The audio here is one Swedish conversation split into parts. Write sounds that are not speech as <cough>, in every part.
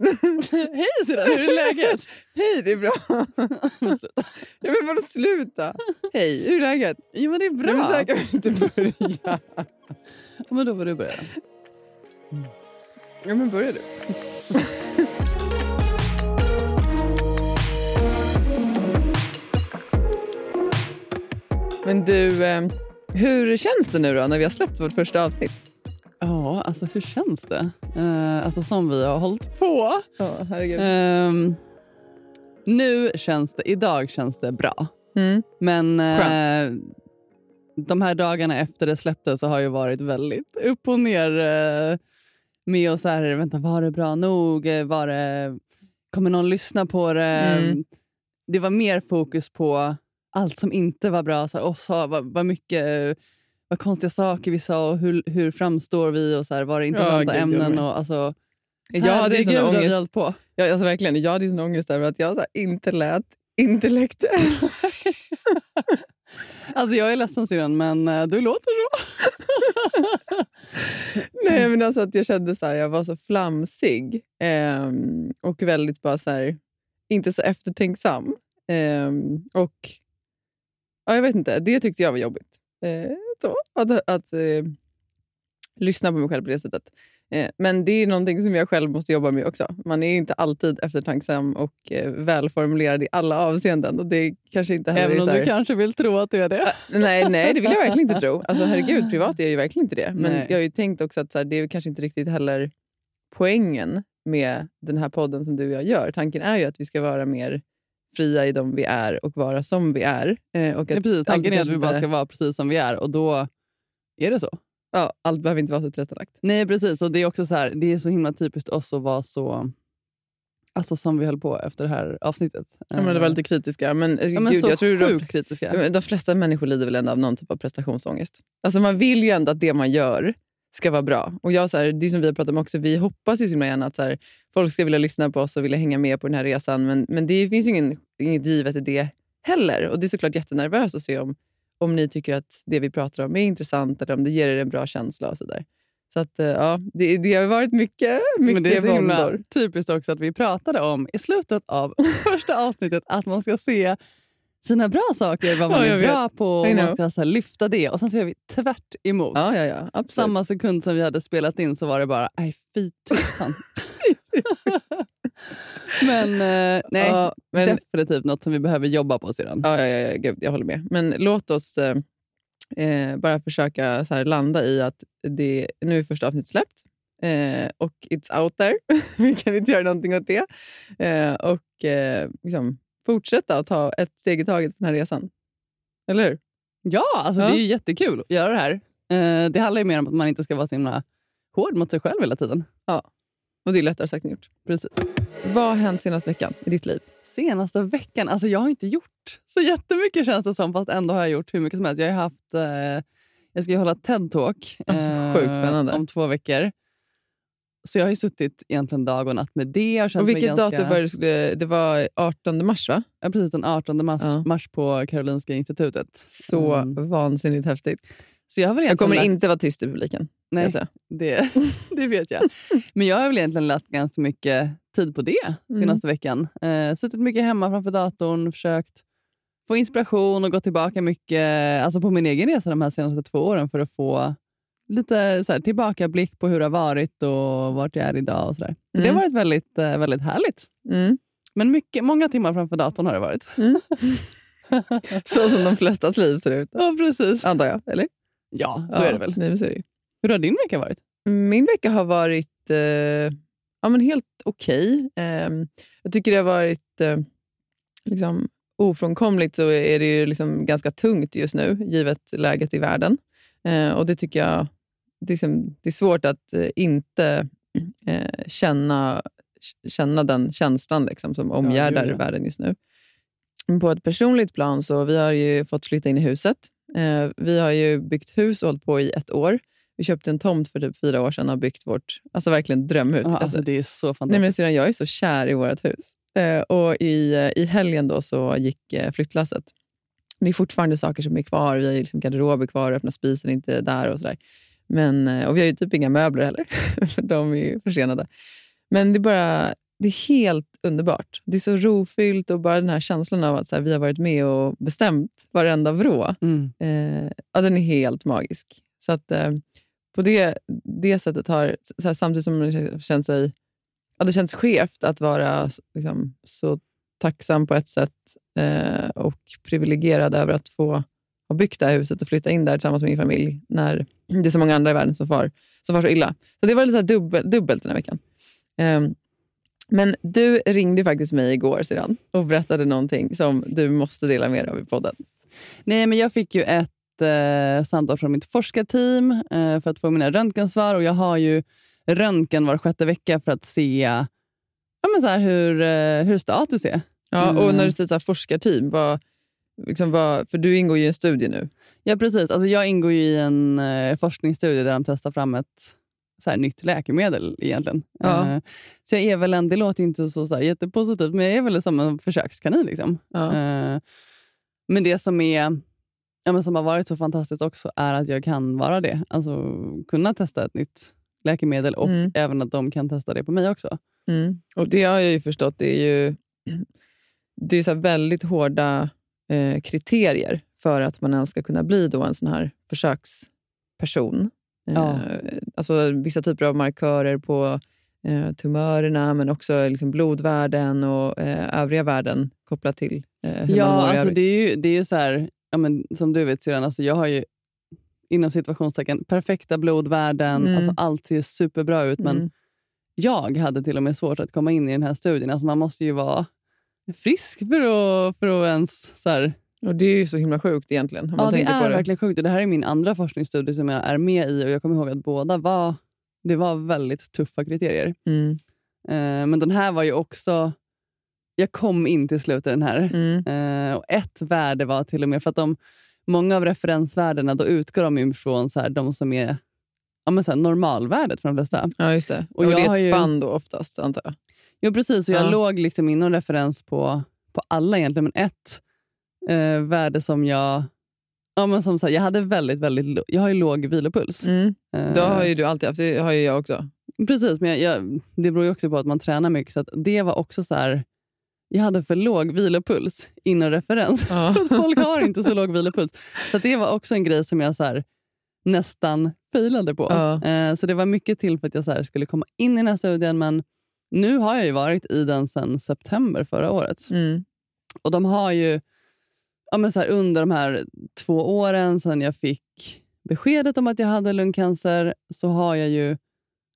<laughs> Hej syrran, hur är läget? <laughs> Hej, det är bra. <laughs> ja, men vadå sluta? Hej, hur är läget? Jo men det är bra. Nej, men så här kan vi inte börja. men då får du börja. Ja men börja du. men du, eh, hur känns det nu då när vi har släppt vårt första avsnitt? Ja, alltså hur känns det? Uh, alltså som vi har hållit på. Ja, herregud. Uh, nu känns det, idag känns det bra. Mm. Men uh, de här dagarna efter det släpptes så har ju varit väldigt upp och ner uh, med och så här, vänta, var det bra nog? Var det, kommer någon lyssna på det? Mm. Det var mer fokus på allt som inte var bra. Så här, och så, vad, vad mycket vad konstiga saker vi sa och hur, hur framstår vi och så här, var det intressanta ja, ämnen. Och, alltså, jag hade sån ångest. På. Jag, alltså, verkligen, jag hade sån ångest över att jag så inte lät intellektuell. <laughs> alltså, jag är ledsen syrran, men uh, du låter så. <laughs> Nej, men alltså att jag kände så här, jag var så flamsig eh, och väldigt bara så här, inte så eftertänksam. Eh, och ja, jag vet inte, det tyckte jag var jobbigt. Eh, så, att, att eh, lyssna på mig själv på det sättet. Eh, men det är någonting som jag själv måste jobba med också. Man är inte alltid eftertanksam och eh, välformulerad i alla avseenden. Och det kanske inte Även om här... du kanske vill tro att du är det? nej, nej, det vill jag verkligen inte tro. Alltså, herregud, <laughs> privat är jag ju verkligen inte det. Men nej. jag har ju tänkt också att så här, det är kanske inte riktigt heller poängen med den här podden som du och jag gör. Tanken är ju att vi ska vara mer fria i dem vi är och vara som vi är. Eh, och att ja, precis, tanken är att vi bara ska vara precis som vi är och då är det så. Ja, allt behöver inte vara så tillrättalagt. Nej, precis. Och det är också så här, det är så himla typiskt oss att vara så... Alltså som vi höll på efter det här avsnittet. Ja, men det var lite kritiska. Men, eh, ja, men gud, jag tror de, kritiska. De flesta människor lider väl ändå av någon typ av prestationsångest. Alltså man vill ju ändå att det man gör ska vara bra. Och jag, så här, det är som vi har pratat om också, vi hoppas ju så himla gärna att så här, folk ska vilja lyssna på oss och vilja hänga med på den här resan. Men, men det finns ju ingen, inget givet i det heller. Och Det är såklart jättenervöst att se om, om ni tycker att det vi pratar om är intressant eller om det ger er en bra känsla. och så där. Så att, eh, ja, det, det har varit mycket, mycket Men Det är så himla typiskt också att vi pratade om i slutet av <laughs> första avsnittet att man ska se sina bra saker, vad man ja, är bra på och man ska så här, lyfta det. Och sen så gör vi tvärt emot. Ja, ja, Samma sekund som vi hade spelat in så var det bara, nej fy tusan. <laughs> <laughs> men eh, nej, ja, men, definitivt något som vi behöver jobba på sedan. Ja, ja, ja, gud, jag håller med. Men låt oss eh, eh bara försöka så här, landa i att det, nu är första avsnittet släppt. Eh, och it's out there. <laughs> vi kan inte göra någonting åt det. Eh, och eh, liksom, fortsätta att ta ett steg i taget på den här resan. Eller hur? Ja, alltså, ja. det är ju jättekul att göra det här. Det handlar ju mer om att man inte ska vara så himla hård mot sig själv hela tiden. Ja, och det är lättare sagt än gjort. Precis. Vad har hänt senaste veckan i ditt liv? Senaste veckan? Alltså jag har inte gjort så jättemycket känns det som, fast ändå har jag gjort hur mycket som helst. Jag har haft... Eh, jag ska ju hålla TED-talk alltså, eh, om två veckor. Så jag har ju suttit egentligen dag och natt med det. Och, och vilket ganska... datum var det? Det var 18 mars, va? Ja, precis. Den 18 mars, ja. mars på Karolinska institutet. Så mm. vansinnigt häftigt. Så jag, har väl jag kommer lagt... inte vara tyst i publiken. Nej, det, <laughs> det vet jag. Men jag har väl egentligen lagt ganska mycket tid på det mm. senaste mm. veckan. Eh, suttit mycket hemma framför datorn, försökt få inspiration och gått tillbaka mycket alltså på min egen resa de här senaste två åren för att få lite så här, tillbakablick på hur det har varit och vart jag är idag. och så, där. så mm. Det har mm. varit väldigt, eh, väldigt härligt. Mm. Men mycket, många timmar framför datorn har det varit. Mm. <laughs> så som de flestas liv ser ut. Ja, precis. Antar jag, eller? Ja, så ja, är det väl. Nej, så är det. Hur har din vecka varit? Min vecka har varit eh, ja, men helt okej. Okay. Eh, jag tycker det har varit eh, liksom, ofrånkomligt så är det ju liksom ganska tungt just nu, givet läget i världen. Eh, och det tycker jag det är, liksom, det är svårt att eh, inte eh, känna, känna den känslan liksom, som omgärdar ja. världen just nu. På ett personligt plan så vi har ju fått flytta in i huset. Vi har ju byggt hus och hållit på i ett år. Vi köpte en tomt för typ fyra år sedan och har byggt vårt alltså verkligen drömhus. Ja, Alltså, alltså, det är så Nej, fantastiskt. men syrran, jag är så kär i vårt hus. Eh, och i, eh, I helgen då så gick eh, flyttlasset. Det är fortfarande saker som är kvar. Vi har liksom garderober kvar, öppna spisen inte där och sådär. Men, och vi har ju typ inga möbler heller, <laughs> för de är ju försenade. Men det är bara det är helt underbart. Det är så rofyllt och bara den här känslan av att så här, vi har varit med och bestämt varenda vrå. Mm. Eh, ja, den är helt magisk. Så att, eh, på det, det sättet har, så här, samtidigt som det känns, sig, ja, det känns skevt att vara liksom, så tacksam på ett sätt eh, och privilegierad över att få ha byggt det här huset och flytta in där tillsammans med min familj när det är så många andra i världen som far, som far så illa. Så det var lite så här dubbel, dubbelt den här veckan. Ehm, men du ringde faktiskt mig igår sedan och berättade någonting som du måste dela med dig av i podden. Nej, men jag fick ju ett eh, samtal från mitt forskarteam eh, för att få mina röntgensvar. Och jag har ju röntgen var sjätte vecka för att se ja, men så här, hur, eh, hur status är. Ja, Mm. och när du säger så här forskarteam, vad, liksom vad, för du ingår ju i en studie nu. Ja, precis. Alltså, jag ingår i en eh, forskningsstudie där de testar fram ett så här, nytt läkemedel egentligen. Ja. Eh, så jag är väl en, det låter inte så, så här, jättepositivt, men jag är väl som en försökskanin. Liksom. Ja. Eh, men det som, är, ja, men som har varit så fantastiskt också är att jag kan vara det. Alltså kunna testa ett nytt läkemedel och Mm. även att de kan testa det på mig också. Mm. Och Det har jag ju förstått, det är ju <clears throat> det är så väldigt hårda eh, kriterier för att man ens ska kunna bli då en sån här försöksperson. Ja. Eh, alltså vissa typer av markörer på eh, tumörerna, men också liksom blodvärden och eh, övriga värden kopplat till eh, hur man Ja, mår i alltså det är ju, det är ju så här, ja, men, som du vet syrran, alltså jag har ju inom situationstecken perfekta blodvärden. Mm. Alltså allt ser superbra ut. Men Mm. jag hade till och med svårt att komma in i den här studien. Alltså man måste ju vara frisk för att, för att ens... Så här, Och Det är ju så himla sjukt egentligen. Ja, det är det. verkligen sjukt. Och det här är min andra forskningsstudie som jag är med i. Och Jag kommer ihåg att båda var, det var väldigt tuffa kriterier. Mm. Eh, men den här var ju också... Jag kom in till slut i den här. Mm. Eh, och ett värde var till och med... för att de, Många av referensvärdena då utgår de ju från så här, de som är ja, men så här, normalvärdet för de flesta. Ja, just det. Och Och, det är ett ju- spann då oftast, antar jag. Jo, precis. Och jag Ja. låg liksom inom referens på, på alla egentligen, men ett eh, värde som jag... Ja, men som här, jag hade väldigt, väldigt... Jag har ju låg vilopuls. Mm. Eh, Det har ju du alltid haft, det har ju jag också. Precis, men jag, jag, det beror ju också på att man tränar mycket. Så det var också så här... Jag hade för låg vilopuls inom referens. Ja. <laughs> För att folk har inte så låg vilopuls. Så det var också en grej som jag så här, nästan failade på. Ja. Eh, så det var mycket till för att jag så här, skulle komma in i den här studien. Men nu har jag ju varit i den sedan september förra året. Mm. Och de har ju ja, men så här, under de här två åren sedan jag fick beskedet om att jag hade lungcancer så har jag ju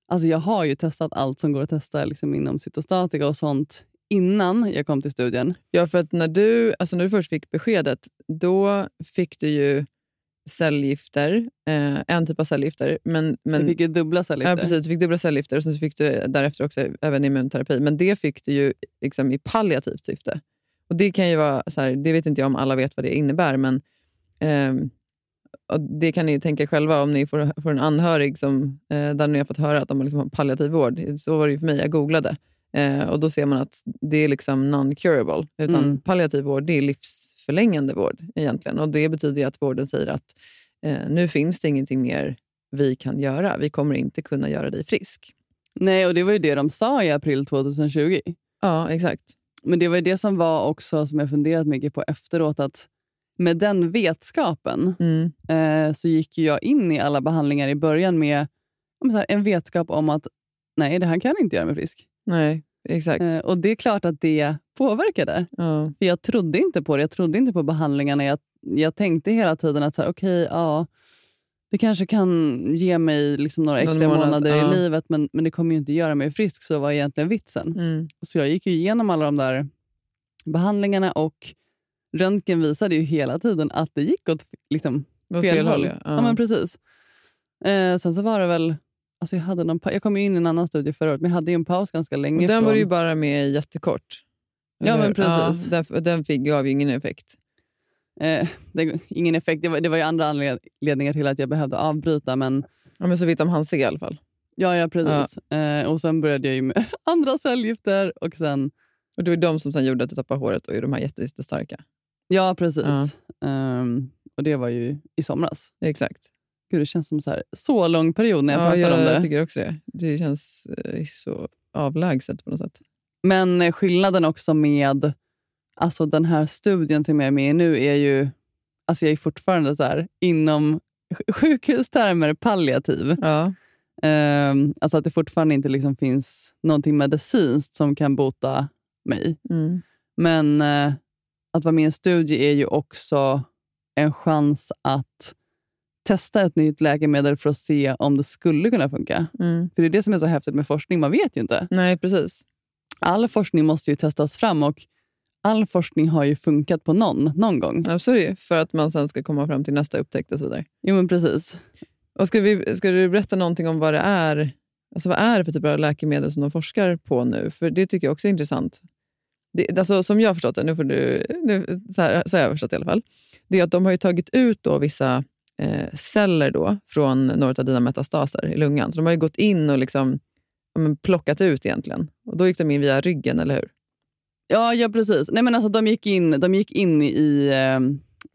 alltså jag har ju testat allt som går att testa liksom inom cytostatika och sånt innan jag kom till studien. Ja, för att när du, alltså när du först fick beskedet, då fick du ju cellgifter, eh, en typ av cellgifter. Men, men, jag fick ju dubbla cellgifter. Ja, precis. Du fick dubbla cellgifter och sen så fick du därefter också även immunterapi. Men det fick du ju liksom i palliativt syfte. Och Det kan ju vara, så här, det vet inte jag om alla vet vad det innebär, men och det kan ni tänka själva om ni får, får en anhörig som, eh, där ni har fått höra att de har liksom har palliativ vård. Så var det ju för mig, jag googlade. Eh, och Då ser man att det är liksom non-curable. Utan Mm. Palliativ vård det är livsförlängande vård egentligen. Och Det betyder att vården säger att eh, nu finns det ingenting mer vi kan göra. Vi kommer inte kunna göra dig frisk. Nej, och det var ju det de sa i april 2020. Ja, exakt. Men det var ju det som var också som jag funderat mycket på efteråt. att Med den vetskapen Mm. eh, så gick jag in i alla behandlingar i början med här, en vetskap om att nej, det här kan inte göra mig frisk. Nej, exakt. Eh, och det är klart att det påverkade. Ja. För Jag trodde inte på det. Jag trodde inte på behandlingarna. Jag, jag tänkte hela tiden att så här, okej, ja, det kanske kan ge mig liksom några extra månad, månader ja. i livet, men, men det kommer ju inte göra mig frisk. Så vad är egentligen vitsen? Mm. Så jag gick ju igenom alla de där behandlingarna och röntgen visade ju hela tiden att det gick åt liksom, fel, fel håll. ja. Ja. men precis. Eh, sen så var det väl... Alltså jag, hade någon, jag kom in i en annan studie förra året, men jag hade ju en paus ganska länge. Och den var från, du ju bara med jättekort. Ja, Eller men precis. Ja, den, den fick, gav ju ingen effekt. eh, det, ingen effekt. Det var, det var ju andra anledningar till att jag behövde avbryta. Men Ja, men så vitt de hann se i alla fall. ja, ja precis. Eh, och sen började jag med <laughs> andra cellgifter. Och sen, Och det var de som sen gjorde att du tappade håret och är de här jätte- jättestarka. ja, precis. Ja. Ehm, och det var ju i somras. Exakt. Gud, det känns som så, här, så lång period när jag ja, pratar jag, om det. jag tycker också det. Det känns eh, så avlägset på något sätt. Men eh, skillnaden också med alltså den här studien som jag är med i nu är ju... Alltså jag är fortfarande så här, inom sj- sjukhustermer palliativ. Ja. Ehm, alltså att det fortfarande inte liksom finns någonting medicinskt som kan bota mig. Mm. Men eh, att vara med i en studie är ju också en chans att testa ett nytt läkemedel för att se om det skulle kunna funka. Mm. För det är det som är så häftigt med forskning. Man vet ju inte. Nej, precis. All forskning måste ju testas fram och all forskning har ju funkat på någon, någon gång. Ja, så är det För att man sen ska komma fram till nästa upptäckt och så vidare. Jo, men precis. Och ska, vi, ska du berätta någonting om vad det är alltså vad är det för typ av läkemedel som de forskar på nu? För Det tycker jag också är intressant. Det, alltså, som jag har förstått det, nu får du, nu, så, här, så har jag förstått det i alla fall, det är att de har ju tagit ut då vissa eh, celler då från några av dina metastaser i lungan. Så de har ju gått in och liksom, ja, plockat ut egentligen. Och Då gick de in via ryggen, eller hur? Ja, ja precis. Nej, men alltså, de, gick in, de gick in i, eh,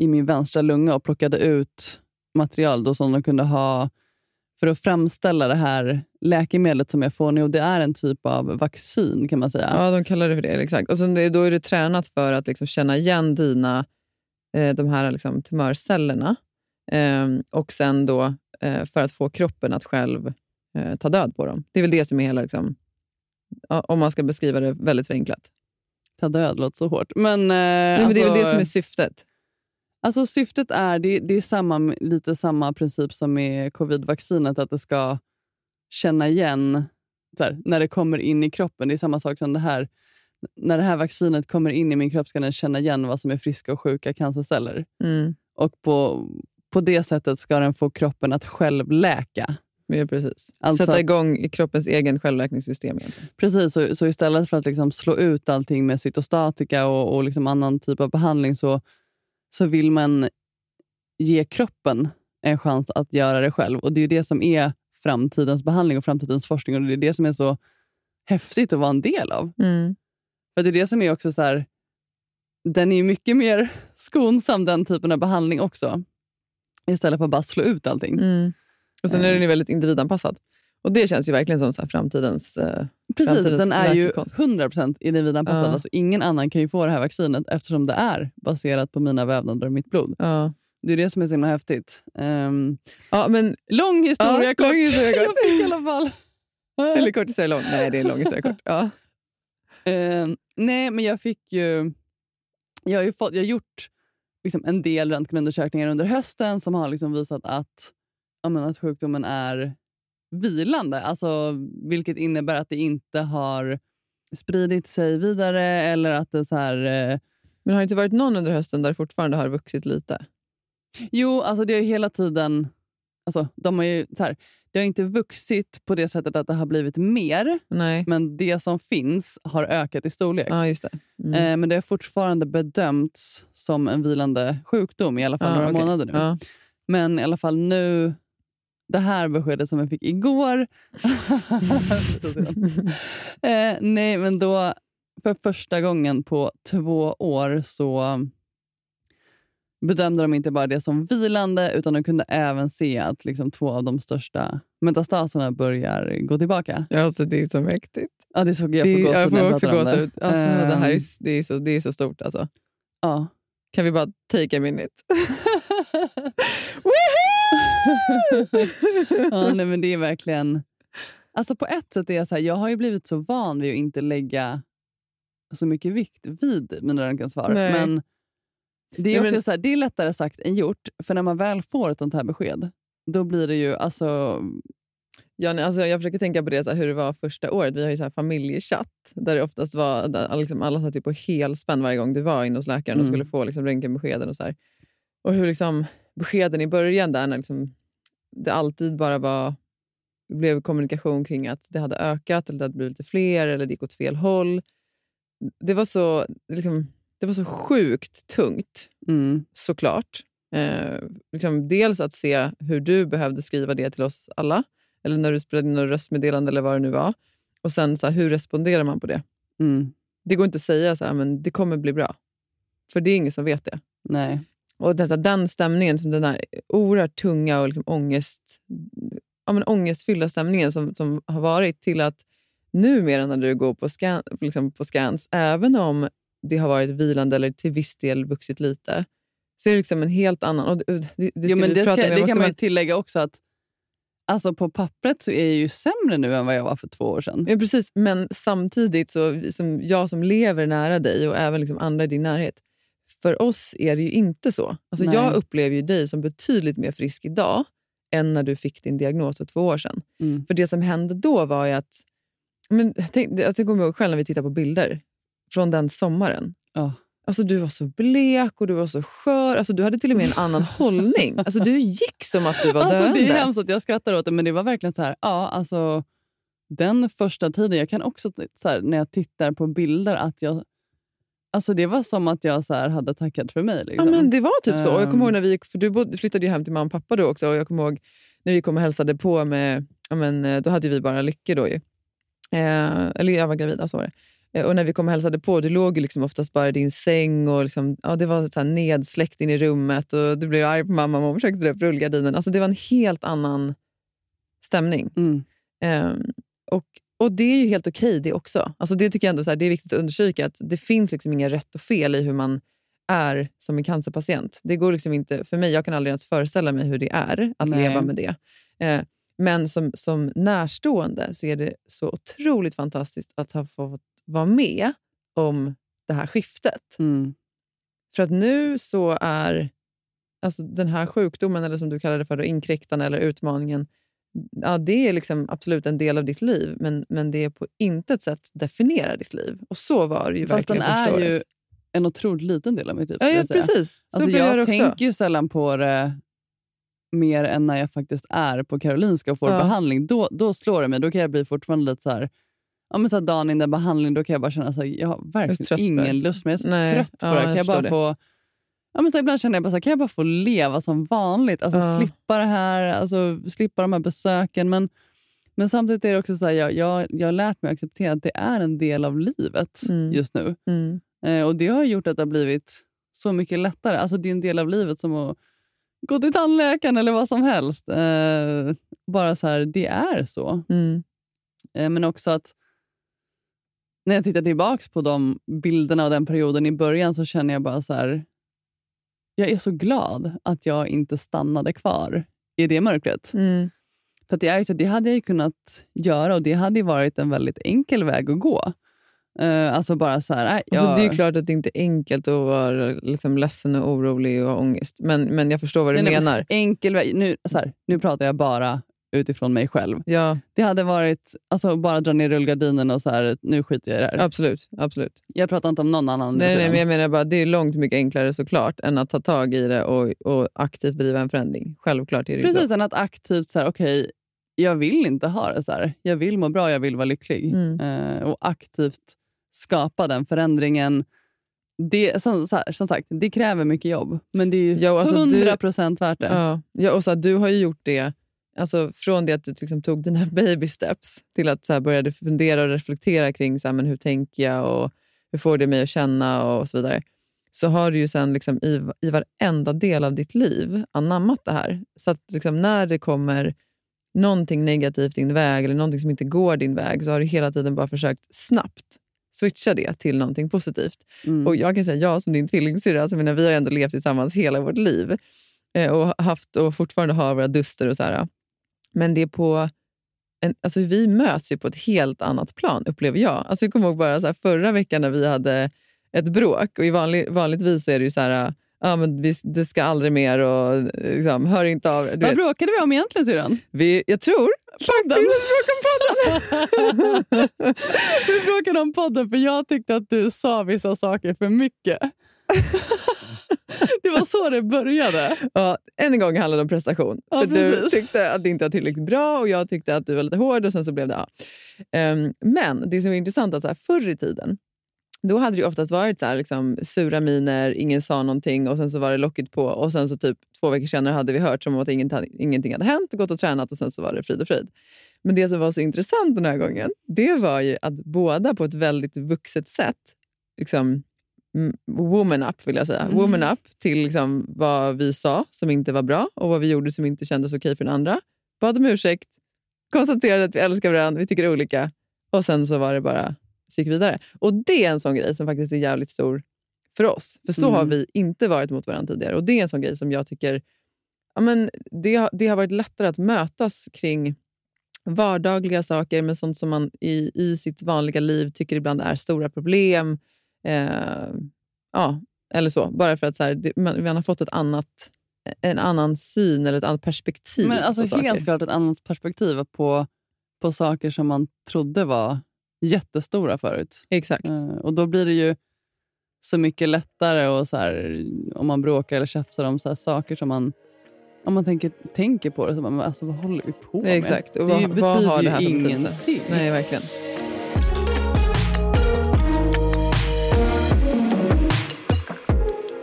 i min vänstra lunga och plockade ut material då som de kunde ha för att framställa det här läkemedlet som jag får nu. Och det är en typ av vaccin kan man säga. Ja, de kallar det för det. Exakt. Och sen, då är det tränat för att liksom känna igen dina, eh, de här liksom, tumörcellerna eh, och sen då eh, för att få kroppen att själv eh, ta död på dem. Det är väl det som är hela, liksom, om man ska beskriva det väldigt förenklat. Ta död låter så hårt. Men, eh, Nej, men det är väl alltså- det som är syftet. Alltså syftet är, det, det är samma, lite samma princip som med covidvaccinet, att det ska känna igen här, när det kommer in i kroppen. Det är samma sak som det här. När det här vaccinet kommer in i min kropp ska den känna igen vad som är friska och sjuka cancerceller. Mm. Och på, på det sättet ska den få kroppen att själv läka. Ja, precis. Alltså Sätta att- igång kroppens egen självläkningssystem. Egentligen. Precis, så, så istället för att liksom slå ut allting med cytostatika och, och liksom annan typ av behandling så, så vill man ge kroppen en chans att göra det själv. Och Det är det som är framtidens behandling och framtidens forskning. Och Det är det som är så häftigt att vara en del av. Mm. För Det är det som är också så här, den är mycket mer <laughs> skonsam, den typen av behandling också. Istället för att bara slå ut allting. Mm. Och Sen är Eh. den ju väldigt individanpassad. Och Det känns ju verkligen som så framtidens... Eh, Precis, framtidens den är ju läkekonst. 100% individanpassad. Ja. Alltså, ingen annan kan ju få det här vaccinet eftersom det är baserat på mina vävnader och mitt blod. ja. Det är det som är så himla häftigt. Ehm, Ja, men, lång historia Ja, kort. lång historia kort. <laughs> Jag fick i alla fall. <laughs> eller kort historia lång. Nej, det är en lång historia kort. Ja. Ehm, nej, men jag fick ju... Jag har ju fått, jag har gjort liksom en del röntgenundersökningar under hösten som har liksom visat att, ja, men att sjukdomen är vilande. Alltså, vilket innebär att det inte har spridit sig vidare eller att det så här... eh, Men har det inte varit någon under hösten där det fortfarande har vuxit lite? Jo, alltså det ju hela tiden... Alltså, de har ju, så här, det har inte vuxit på det sättet att det har blivit mer, Nej. men det som finns har ökat i storlek. Ja, just det. Mm. Eh, men det har fortfarande bedömts som en vilande sjukdom, i alla fall Ja, några okej. månader nu. Ja. Men i alla fall nu, det här beskedet som jag fick igår. <laughs> <laughs> eh, nej, men då för första gången på två år så bedömde de inte bara det som vilande utan de kunde även se att liksom två av de största metastaserna börjar gå tillbaka. Alltså, det är så mäktigt. Ja, det såg jag Det, får gåshud jag får också gåshud. Alltså, det här är, Ehm, det, är så, det är så stort. Alltså. ja. Kan vi bara take a minute? <laughs> ja, nej, men det är verkligen... Alltså på ett sätt är jag så här, jag har ju blivit så van vid att inte lägga så mycket vikt vid mina röntgensvar. Men det är, också men- så här, det är lättare sagt än gjort. För när man väl får ett sånt här besked, då blir det ju... Alltså, Ja, nej, alltså jag försöker tänka på det, så här, hur det var första året. Vi har ju så här familjechatt där det oftast var där liksom alla satt på helspänn varje gång du var inne hos läkaren och Mm. skulle få liksom röntgenbeskeden. Och, så här. och hur liksom, beskeden i början där när liksom, det alltid bara var blev kommunikation kring att det hade ökat eller det hade blivit lite fler eller det gick åt fel håll. Det var så, liksom, det var så sjukt tungt Mm. såklart. Eh, liksom dels att se hur du behövde skriva det till oss alla, eller när du spelade in något röstmeddelande eller vad det nu var. Och sen så här, hur responderar man på det? Mm. Det går inte att säga så här, men det kommer bli bra. För det är ingen som vet det. Nej. Och detta, den stämningen, som den där oerhört tunga och liksom ångest, ja, men ångestfyllda stämningen som, som har varit till att numera när du går på, scan, liksom på scans, även om det har varit vilande eller till viss del vuxit lite, så är det liksom en helt annan... Och det, det, det jo, men det, ska, det kan också, man tillägga också att alltså på pappret så är jag ju sämre nu än vad jag var för två år sedan. Ja, precis, men samtidigt, så, som jag som lever nära dig och även liksom andra i din närhet, för oss är det ju inte så. Alltså, Nej. jag upplever ju dig som betydligt mer frisk idag än när du fick din diagnos för två år sedan. Mm. För det som hände då var ju att... Men, tänk, jag kommer ihåg själv när vi tittade på bilder från den sommaren. Ja. Alltså, du var så blek och du var så skör. Alltså, du hade till och med en annan <laughs> hållning. Alltså, du gick som att du var Alltså, döende. det är hemskt att jag skrattar åt det, men det var verkligen så här, ja, alltså den första tiden, jag kan också så här, när jag tittar på bilder att jag, alltså det var som att jag så här, hade tackat för mig. Ja, Liksom. men det var typ så. Och jag kommer Ehm. ihåg när vi gick, för du flyttade ju hem till mamma och pappa då också. Och jag kommer ihåg när vi kom och hälsade på med... Ja, men, eh, då hade vi bara Lycke då ju. Eh, eller jag var gravid, så var det. Eh, Och när vi kom och hälsade på, du låg ju liksom oftast bara i din säng och liksom, ja, det var så nedsläckt in i rummet och du blev arg på mamma och hon försökte dra upp rullgardinen. Alltså, det var en helt annan stämning. Mm. Ehm, och, och det är ju helt okej det också. Alltså det tycker jag ändå så här, det är viktigt att understryka att det finns liksom inga rätt och fel i hur man är som en cancerpatient. Det går liksom inte, för mig, jag kan aldrig ens föreställa mig hur det är att Nej. leva med det. Eh, men som, som närstående så är det så otroligt fantastiskt att ha fått vara med om det här skiftet. Mm. För att nu så är alltså den här sjukdomen, eller som du kallar det för, då, inkräktarna eller utmaningen, ja, det är liksom absolut en del av ditt liv, men, men det är på intet sätt definierar ditt liv. Och så var det ju Fast den verkligen första är ju året. en otroligt liten del av mitt liv. Ja, ja jag precis. Så Alltså, jag också. tänker ju sällan på det mer än när jag faktiskt är på Karolinska och får Ja. behandling. Då, då slår det mig. Då kan jag bli fortfarande lite så här... Ja, men så här dagen innan behandling då kan jag bara känna att jag har verkligen det. ingen lust. Men jag är så Nej, trött på ja, det. Kan jag bara det. få... Ja, men så ibland känner jag bara så här, kan jag bara få leva som vanligt? Alltså Ja. slippa det här, alltså, slippa de här besöken. Men, men samtidigt är det också så här, jag, jag, jag har lärt mig att acceptera att det är en del av livet Mm. just nu. Mm. Eh, och Det har gjort att det har blivit så mycket lättare. Alltså Det är en del av livet som att gå till tandläkaren eller vad som helst. Eh, bara så här, det är så. Mm. Eh, men också att när jag tittar tillbaka på de bilderna och den perioden i början så känner jag bara så här... Jag är så glad att jag inte stannade kvar i det mörkret. Mm. För det, är så, det hade jag ju kunnat göra och det hade ju varit en väldigt enkel väg att gå. Eh, alltså bara så här... nej, Alltså, jag- Det är ju klart att det inte är enkelt att vara liksom, ledsen och orolig och ha ångest. Men, men jag förstår vad du Nej, nej, men menar. enkel väg. Nu, så här, nu pratar jag bara utifrån mig själv. Ja, Det hade varit alltså bara dra ner rullgardinen och så här, nu skiter jag i det här. absolut. absolut. Jag pratar inte om någon annan. Nej, nej, men jag menar bara, det är långt mycket enklare såklart än att ta tag i det och, och aktivt driva en förändring. Självklart är det Precis, så. än att aktivt så här, okej, jag vill inte ha det så här. Jag vill må bra, jag vill vara lycklig. Mm. Eh, och aktivt skapa den förändringen. Det, som, här, som sagt, det kräver mycket jobb, men det är ju Ja, alltså, du- 100 procent värt det. Ja, ja, och så här, du har ju gjort det alltså, från det att du liksom tog dina <laughs> baby steps till att så började fundera och reflektera kring så här, men hur tänker jag och hur får det mig att känna och så vidare. Så har du ju sen liksom, i, i varenda del av ditt liv anammat det här. Så att liksom, när det kommer någonting negativt din väg eller någonting som inte går din väg så har du hela tiden bara försökt snabbt switcha det till någonting positivt. Mm. Och jag kan säga, jag som din tvillingsyrra, alltså, vi har ändå levt tillsammans hela vårt liv eh, och haft och fortfarande har våra duster och så här. Men det är på en, alltså vi möts ju på ett helt annat plan, upplever jag. Alltså jag kommer ihåg bara så här, förra veckan när vi hade ett bråk. Och i vanlig, vanligtvis är det ju så här, ja, men vi, det ska aldrig mer och liksom, hör inte av. Vad vet, bråkade vi om egentligen syrran? jag tror faktiskt att vi bråkade om podden. <laughs> Vi bråkade om podden för jag tyckte att du sa vissa saker för mycket. <laughs> det var så det började. Ja, än en gång handlade det om prestation. Ja, du tyckte att det inte var tillräckligt bra och jag tyckte att du var lite hård och sen så blev det ja. Ehm, men det som är intressant är att så här, förr i tiden då hade det oftast varit så här, liksom, sura miner, ingen sa någonting och sen så var det locket på och sen så typ två veckor senare hade vi hört som att ingenting, hade hänt, gått och tränat och sen så var det frid och frid. Men det som var så intressant den här gången, det var ju att båda på ett väldigt vuxet sätt liksom, woman up vill jag säga. Mm. Woman up till liksom vad vi sa som inte var bra och vad vi gjorde som inte kändes okej för den andra. Bad om ursäkt, konstaterade att vi älskar varandra, vi tycker olika och sen så var det bara gick vi vidare. Och det är en sån grej som faktiskt är jävligt stor för oss. För så Mm. har vi inte varit mot varandra tidigare. Och det är en sån grej som jag tycker ja, men det, har- det har varit lättare att mötas kring vardagliga saker, men sånt som man i, i sitt vanliga liv tycker ibland är stora problem. Eh, ja, eller så. Bara för att så här, det, man, man har fått ett annat, en annan syn eller ett annat perspektiv Men alltså på saker. helt klart ett annat perspektiv på, på saker som man trodde var jättestora förut. Exakt. Eh, och då blir det ju så mycket lättare och så här, om man bråkar eller tjafsar om så här saker som man om man tänker, tänker på det så bara, alltså, vad håller vi på med? Exakt. Och det vad- betyder vad har ju det här betydelse? ingenting. Nej, verkligen.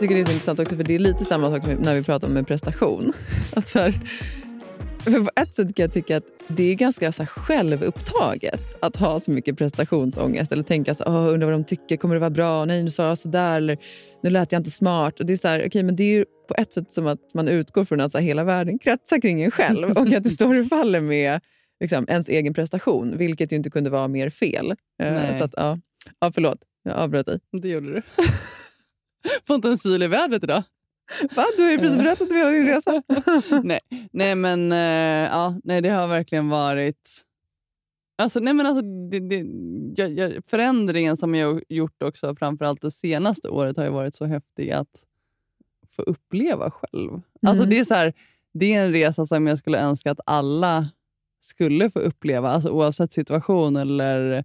Jag tycker det är så intressant också, för det är lite samma sak när vi pratar om en prestation. <laughs> Att så här, för på ett sätt kan jag tycka att det är ganska så självupptaget att ha så mycket prestationsångest eller tänka så "Åh, undrar vad de tycker, kommer det vara bra? Nej, nu sa jag sådär eller nu lät jag inte smart. Och det är så här, okej, men det är på ett sätt som att man utgår från att så här, hela världen kretsar kring en själv och att det står och faller med liksom, ens egen prestation, vilket ju inte kunde vara mer fel. Eh, Nej. Så att, ja. Ja, förlåt, jag avbröt dig. Det gjorde du. <laughs> <laughs> Får inte en syl i vädret idag. Va? Du har ju precis berättat om hela din resa. <laughs> nej, nej, men eh, ja, nej, det har verkligen varit... Alltså, nej, men alltså, det, det, jag, jag, förändringen som jag gjort också, framförallt det senaste året, har ju varit så häftig att få uppleva själv. Alltså, Mm. det, är så här, det är en resa som jag skulle önska att alla skulle få uppleva, alltså, oavsett situation eller,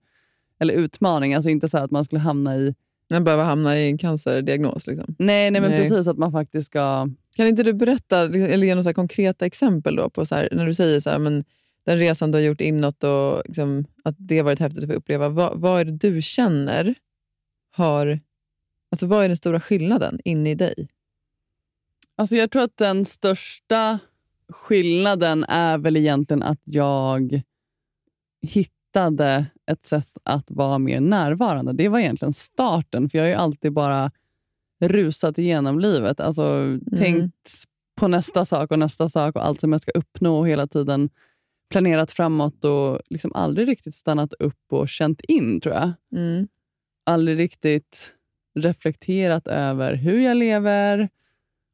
eller utmaning. Alltså inte så här att man skulle hamna i... Man behöver hamna i en cancerdiagnos. Liksom. Nej, nej men Nej. precis att man faktiskt ska... Kan inte du berätta eller ge några konkreta exempel då på så här, när du säger så här, men den resan du har gjort inåt och liksom, att det har varit häftigt att få uppleva. Vad, vad är det du känner har... Alltså vad är den stora skillnaden inne i dig? Alltså jag tror att den största skillnaden är väl egentligen att jag hittade ett sätt att vara mer närvarande. Det var egentligen starten, för jag har ju alltid bara rusat igenom livet. Alltså tänkt på nästa sak och nästa sak och allt som jag ska uppnå och hela tiden planerat framåt och liksom aldrig riktigt stannat upp och känt in, tror jag. Mm. Aldrig riktigt reflekterat över hur jag lever,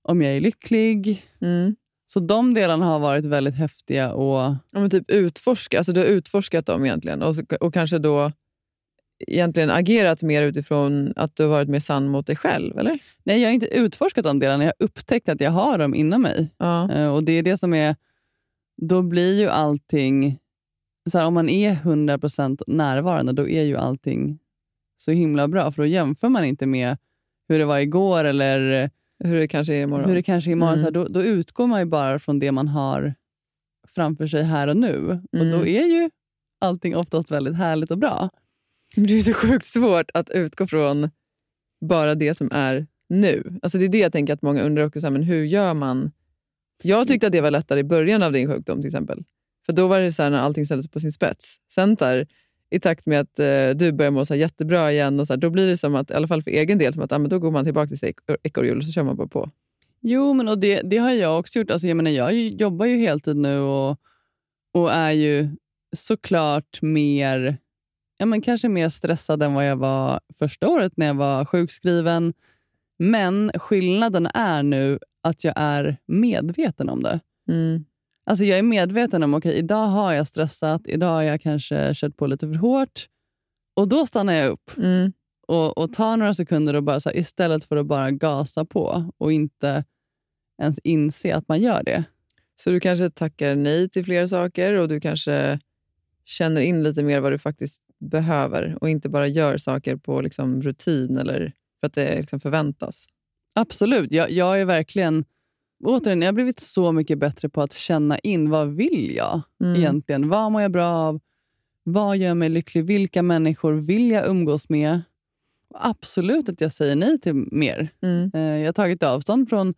om jag är lycklig. Mm. Så de delarna har varit väldigt häftiga. Och, Ja, typ utforska, alltså du har utforskat dem egentligen och, och kanske då egentligen agerat mer utifrån att du har varit mer sann mot dig själv, eller? nej, jag har inte utforskat de delarna. Jag har upptäckt att jag har dem inom mig. Ja. Eh, Och det är det som är... Då blir ju allting... Så här, om man är 100% närvarande, då är ju allting så himla bra. För då jämför man inte med hur det var igår eller Hur det kanske är imorgon. hur det kanske är imorgon. Mm. Så här, då, då utgår man ju bara från det man har framför sig här och nu. Och Mm. då är ju allting oftast väldigt härligt och bra. Det är så sjukt svårt att utgå från bara det som är nu. Alltså det är det jag tänker att många undrar också, så här, men hur gör man? Jag tyckte att det var lättare i början av din sjukdom till exempel. För då var det så här när allting ställdes på sin spets. Sen här, i takt med att eh, du börjar må så jättebra igen, och så här, då blir det som att, i alla fall för egen del, som att ah, men då går man tillbaka till sitt ek- ekorrhjul och så kör man bara på. Jo, men och det, det har jag också gjort. Alltså, jag, menar, jag jobbar ju heltid nu och, och är ju såklart mer, ja, men kanske mer stressad än vad jag var första året när jag var sjukskriven. Men skillnaden är nu att jag är medveten om det. Mm. Alltså jag är medveten om, okej, idag har jag stressat, idag har jag kanske kört på lite för hårt. Och då stannar jag upp. Mm. och, och ta några sekunder och bara så här, istället för att bara gasa på och inte ens inse att man gör det. Så du kanske tackar nej till fler saker och du kanske känner in lite mer vad du faktiskt behöver och inte bara gör saker på liksom rutin eller för att det liksom förväntas. Absolut. Jag, jag är verkligen... Återigen, jag har blivit så mycket bättre på att känna in vad vill jag Mm. egentligen. Vad mår jag bra av? Vad gör mig lycklig? Vilka människor vill jag umgås med? Absolut att jag säger nej till mer. Mm. Eh, Jag har tagit avstånd från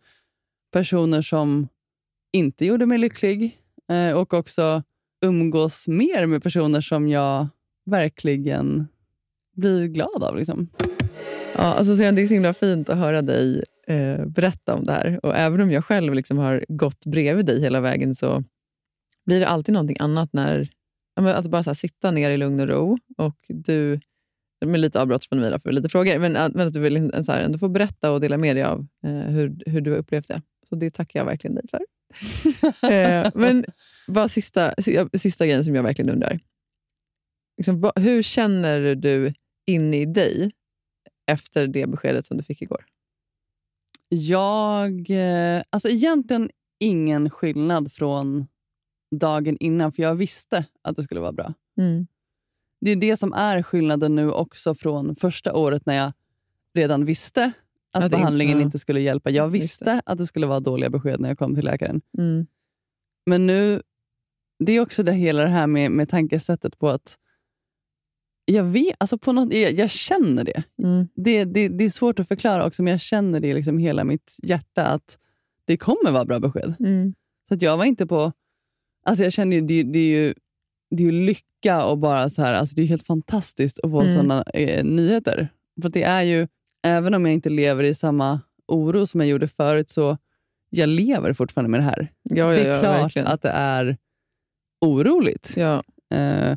personer som inte gjorde mig lycklig eh, och också umgås mer med personer som jag verkligen blir glad av. Liksom. Ja, alltså, så det är så himla fint att höra dig eh, berätta om det här. Och Även om jag själv liksom har gått bredvid dig hela vägen så blir det alltid någonting annat när att bara här, sitta ner i lugn och ro och du, med lite avbrott från mig för lite frågor, men, att- men att du vill en- så här, ändå få berätta och dela med dig av eh, hur, hur du har upplevt det. Så det tackar jag verkligen dig för. <laughs> eh, men bara sista, si- sista grejen som jag verkligen undrar. Liksom, hur känner du in i dig efter det beskedet som du fick igår? Jag... eh, Alltså egentligen ingen skillnad från dagen innan, för jag visste att det skulle vara bra. Det är det som är skillnaden nu också från första året när jag redan visste att, Att behandlingen inte- ja. inte skulle hjälpa. Jag visste att det skulle vara dåliga besked när jag kom till läkaren. Mm. Men nu, det är också det hela det här med, med tankesättet på att jag, vet, alltså på något, jag, jag känner det. Mm. det, det. Det är svårt att förklara också, men jag känner det i liksom hela mitt hjärta att det kommer vara bra besked. Mm. Så att jag var inte på... Alltså jag kände ju, det, det, är ju, det är lycka och bara så här, alltså det är helt fantastiskt att få Mm. sådana eh, nyheter. För det är ju, även om jag inte lever i samma oro som jag gjorde förut, så jag lever fortfarande med det här. Ja, ja, det är ja, klart verkligen. att det är oroligt. Ja. Eh,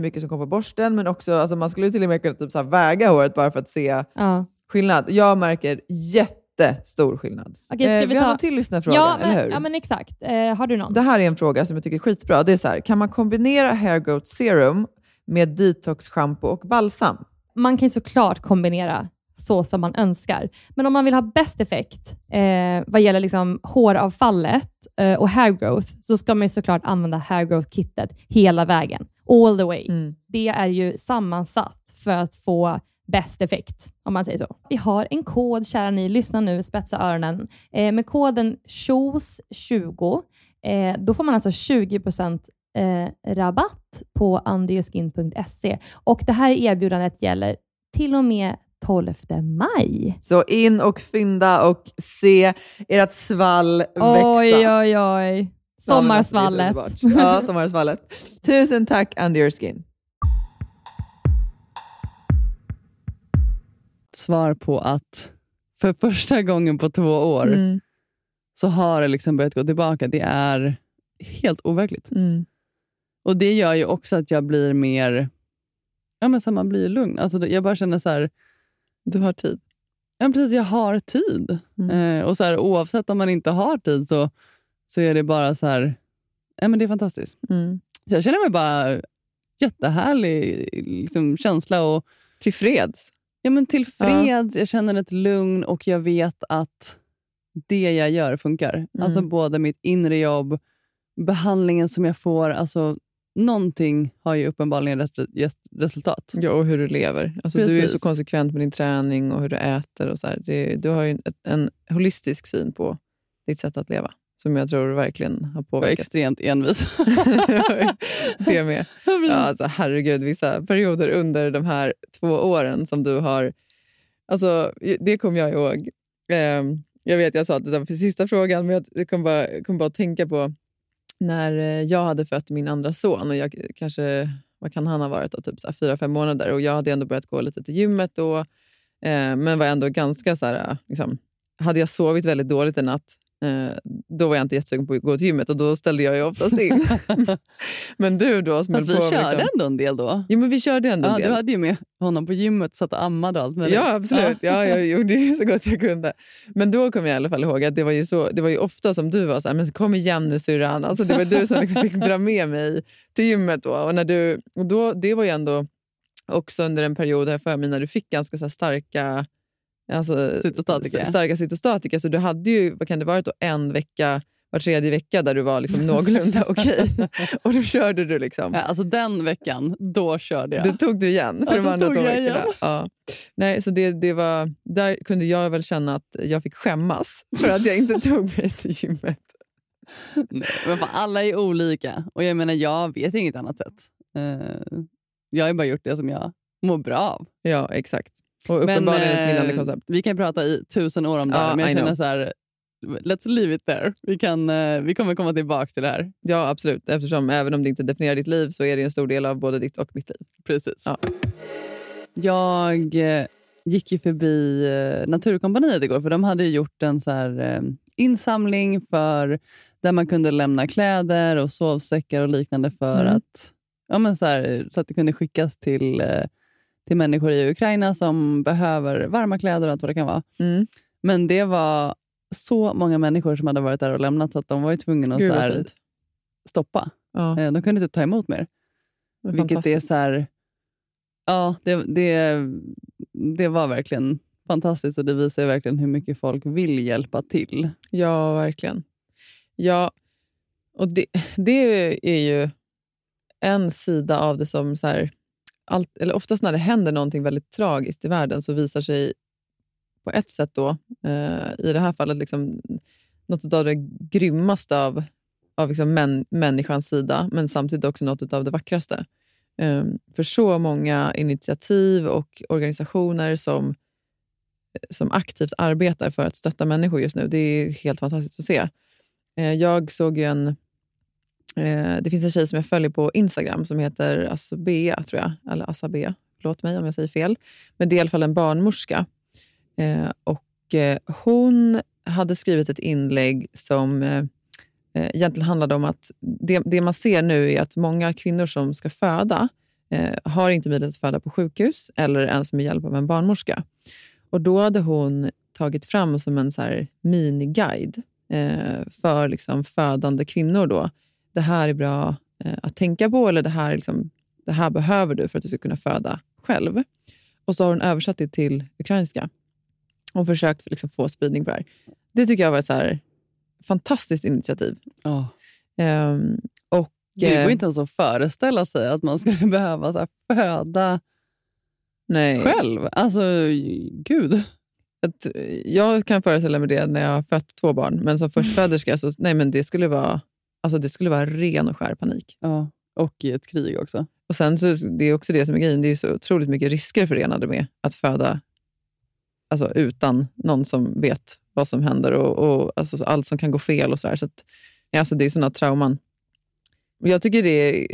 mycket som kommer på borsten, men också alltså, man skulle till och med kunna typ, så väga håret bara för att se ja. skillnad. Jag märker jättestor skillnad. Okej, eh, vi vi har ta- någon till lyssnarfråga, ja, men, eller hur? Ja, men exakt. Eh, har du någon? Det här är en fråga som jag tycker är skitbra. Det är så här, kan man kombinera hair growth serum med detox shampoo och balsam? man kan ju såklart kombinera så som man önskar. Men om man vill ha bäst effekt eh, vad gäller liksom håravfallet eh, och hair growth så ska man ju såklart använda hair growth-kittet hela vägen. All the way. Mm. Det är ju sammansatt för att få bäst effekt, om man säger så. Vi har en kod, kära ni. Lyssna nu, spetsa öronen. Eh, med koden SHOES20 eh, då får man alltså 20% eh, rabatt på underyourskin.se. Och det här erbjudandet gäller till och med 12 maj. Så in och fynda och se ert svall växa. Oj, oj, oj. Sommarsvallet. Ja, sommarsvallet. Tusen tack Under your skin. svar på att för första gången på två år Mm. så har det liksom börjat gå tillbaka. Det är helt overkligt. Mm. Och Det gör ju också att jag blir mer... Ja, men så man blir lugn. Alltså, jag bara känner så här... Du har tid. Ja, precis, jag har tid. Mm. Eh, och så här, Oavsett om man inte har tid så, så är det bara så här... Ja, men det är fantastiskt. Mm. Så jag känner mig bara jättehärlig liksom, känsla och Tillfreds. Ja, men tillfreds, jag känner ett lugn och jag vet att det jag gör funkar. Mm. Alltså både mitt inre jobb, behandlingen som jag får. Alltså, någonting har ju uppenbarligen gett resultat. Ja, och hur du lever. Alltså, du är så konsekvent med din träning och hur du äter. och så här. Det, Du har ju en, en holistisk syn på ditt sätt att leva som jag tror verkligen har Jag är påverkat. extremt envis. <laughs> <laughs> det med. Ja, alltså, herregud, vissa perioder under de här två åren som du har... Alltså, det kommer jag ihåg. Ehm, jag vet, jag sa att det var för sista frågan, men jag- kom bara, kom bara att tänka på när eh, jag hade fött min andra son. Och jag kanske, vad kan han ha varit? Då, typ fyra, fem månader. Och jag hade ändå börjat gå lite till gymmet då, eh, men var ändå ganska så här... Liksom, hade jag sovit väldigt dåligt en natt, eh, då var jag inte jättesugen på att gå till gymmet och då ställde jag ju oftast in. <laughs> <laughs> men du då som Fast vi på körde liksom, ändå en del då. Jo, men vi körde ändå en Ja, del. du hade ju med honom på gymmet, satt och ammade och allt möjligt. Ja, absolut. Ja, jag <laughs> gjorde ju så gott jag kunde. Men då kom jag i alla fall ihåg att det var ju, så, det var ju ofta som du var så här, men kom igen nu syrran. Alltså, det var du som liksom fick dra med mig till gymmet. Då. Och när du, och då, det var ju ändå också under en period här för mig när du fick ganska så starka alltså, Cytostatika. starka cytostatika. Så du hade ju, vad kan det vara, då, en vecka var tredje vecka där du var liksom någorlunda <laughs> okej. Och då körde du liksom. Ja, alltså den veckan, då körde jag. Det tog du igen för Ja, de andra tog jag igen. Ja. Nej, så det, det var, där kunde jag väl känna att jag fick skämmas för att jag inte tog mig till gymmet. Nej, men fan, alla är olika och jag menar, jag vet inget annat sätt. Eh, jag har bara gjort det som jag mår bra av. Ja, exakt. Och uppenbarligen ett vinnande eh, koncept. Vi kan prata i tusen år om det, här, men jag känner så här, let's leave it there. Vi, kan, eh, vi kommer komma tillbaka till det här. Ja, absolut. Eftersom även om det inte definierar ditt liv så är det en stor del av både ditt och mitt liv. Precis. Ja. Jag eh, gick ju förbi Naturkompaniet igår, för de hade ju gjort en så här, insamling för där man kunde lämna kläder och sovsäckar och liknande för Mm. att ja, men så, här, så att det kunde skickas till, till människor i Ukraina som behöver varma kläder och allt vad det kan vara. Mm. Men det var så många människor som hade varit där och lämnat så att de var ju tvungna att så här, stoppa. Ja, Eh, De kunde inte ta emot mer. men Vilket är så här... Ja, det, det, det var verkligen fantastiskt och det visar verkligen hur mycket folk vill hjälpa till. Ja, verkligen. Ja, och det, det är ju en sida av det som... Så här, allt, eller oftast när det händer någonting väldigt tragiskt i världen så visar sig på ett sätt då, eh, i det här fallet, liksom, något av det grymmaste av, av liksom män, människans sida, men samtidigt också något av det vackraste. Eh, för så många initiativ och organisationer som, som aktivt arbetar för att stötta människor just nu. Det är helt fantastiskt att se. Eh, jag såg ju en... Eh, det finns en tjej som jag följer på Instagram som heter Asabea, tror jag. Eller Asabea, förlåt mig om jag säger fel. Men det är i alla fall en barnmorska. Eh, och eh, hon hade skrivit ett inlägg som eh, eh, egentligen handlade om att det, det man ser nu är att många kvinnor som ska föda eh, har inte möjlighet att föda på sjukhus eller ens med hjälp av en barnmorska. Och Då hade hon tagit fram som en så här miniguide eh, för liksom födande kvinnor. Då. Det här är bra eh, att tänka på eller det här, är liksom, det här behöver du för att du ska kunna föda själv. Och så har hon översatt det till ukrainska och försökt liksom få spridning på det här. Det tycker jag var ett så här fantastiskt initiativ. Oh. Ehm, och, Det eh, går inte ens att föreställa sig att man skulle <laughs> behöva så här, föda nej, själv. Alltså, gud. att, jag kan föreställa mig det när jag har fött två barn, men som förstföderska <laughs> så nej, men det skulle vara alltså det skulle vara ren och skär panik. Ja, och i ett krig också. Och sen så, Det är också det som är grejen. Det är så otroligt mycket risker förenade med att föda alltså, utan någon som vet vad som händer och, och alltså, så allt som kan gå fel. och så där. Så att, alltså, Det är sådana trauman. Jag tycker det är,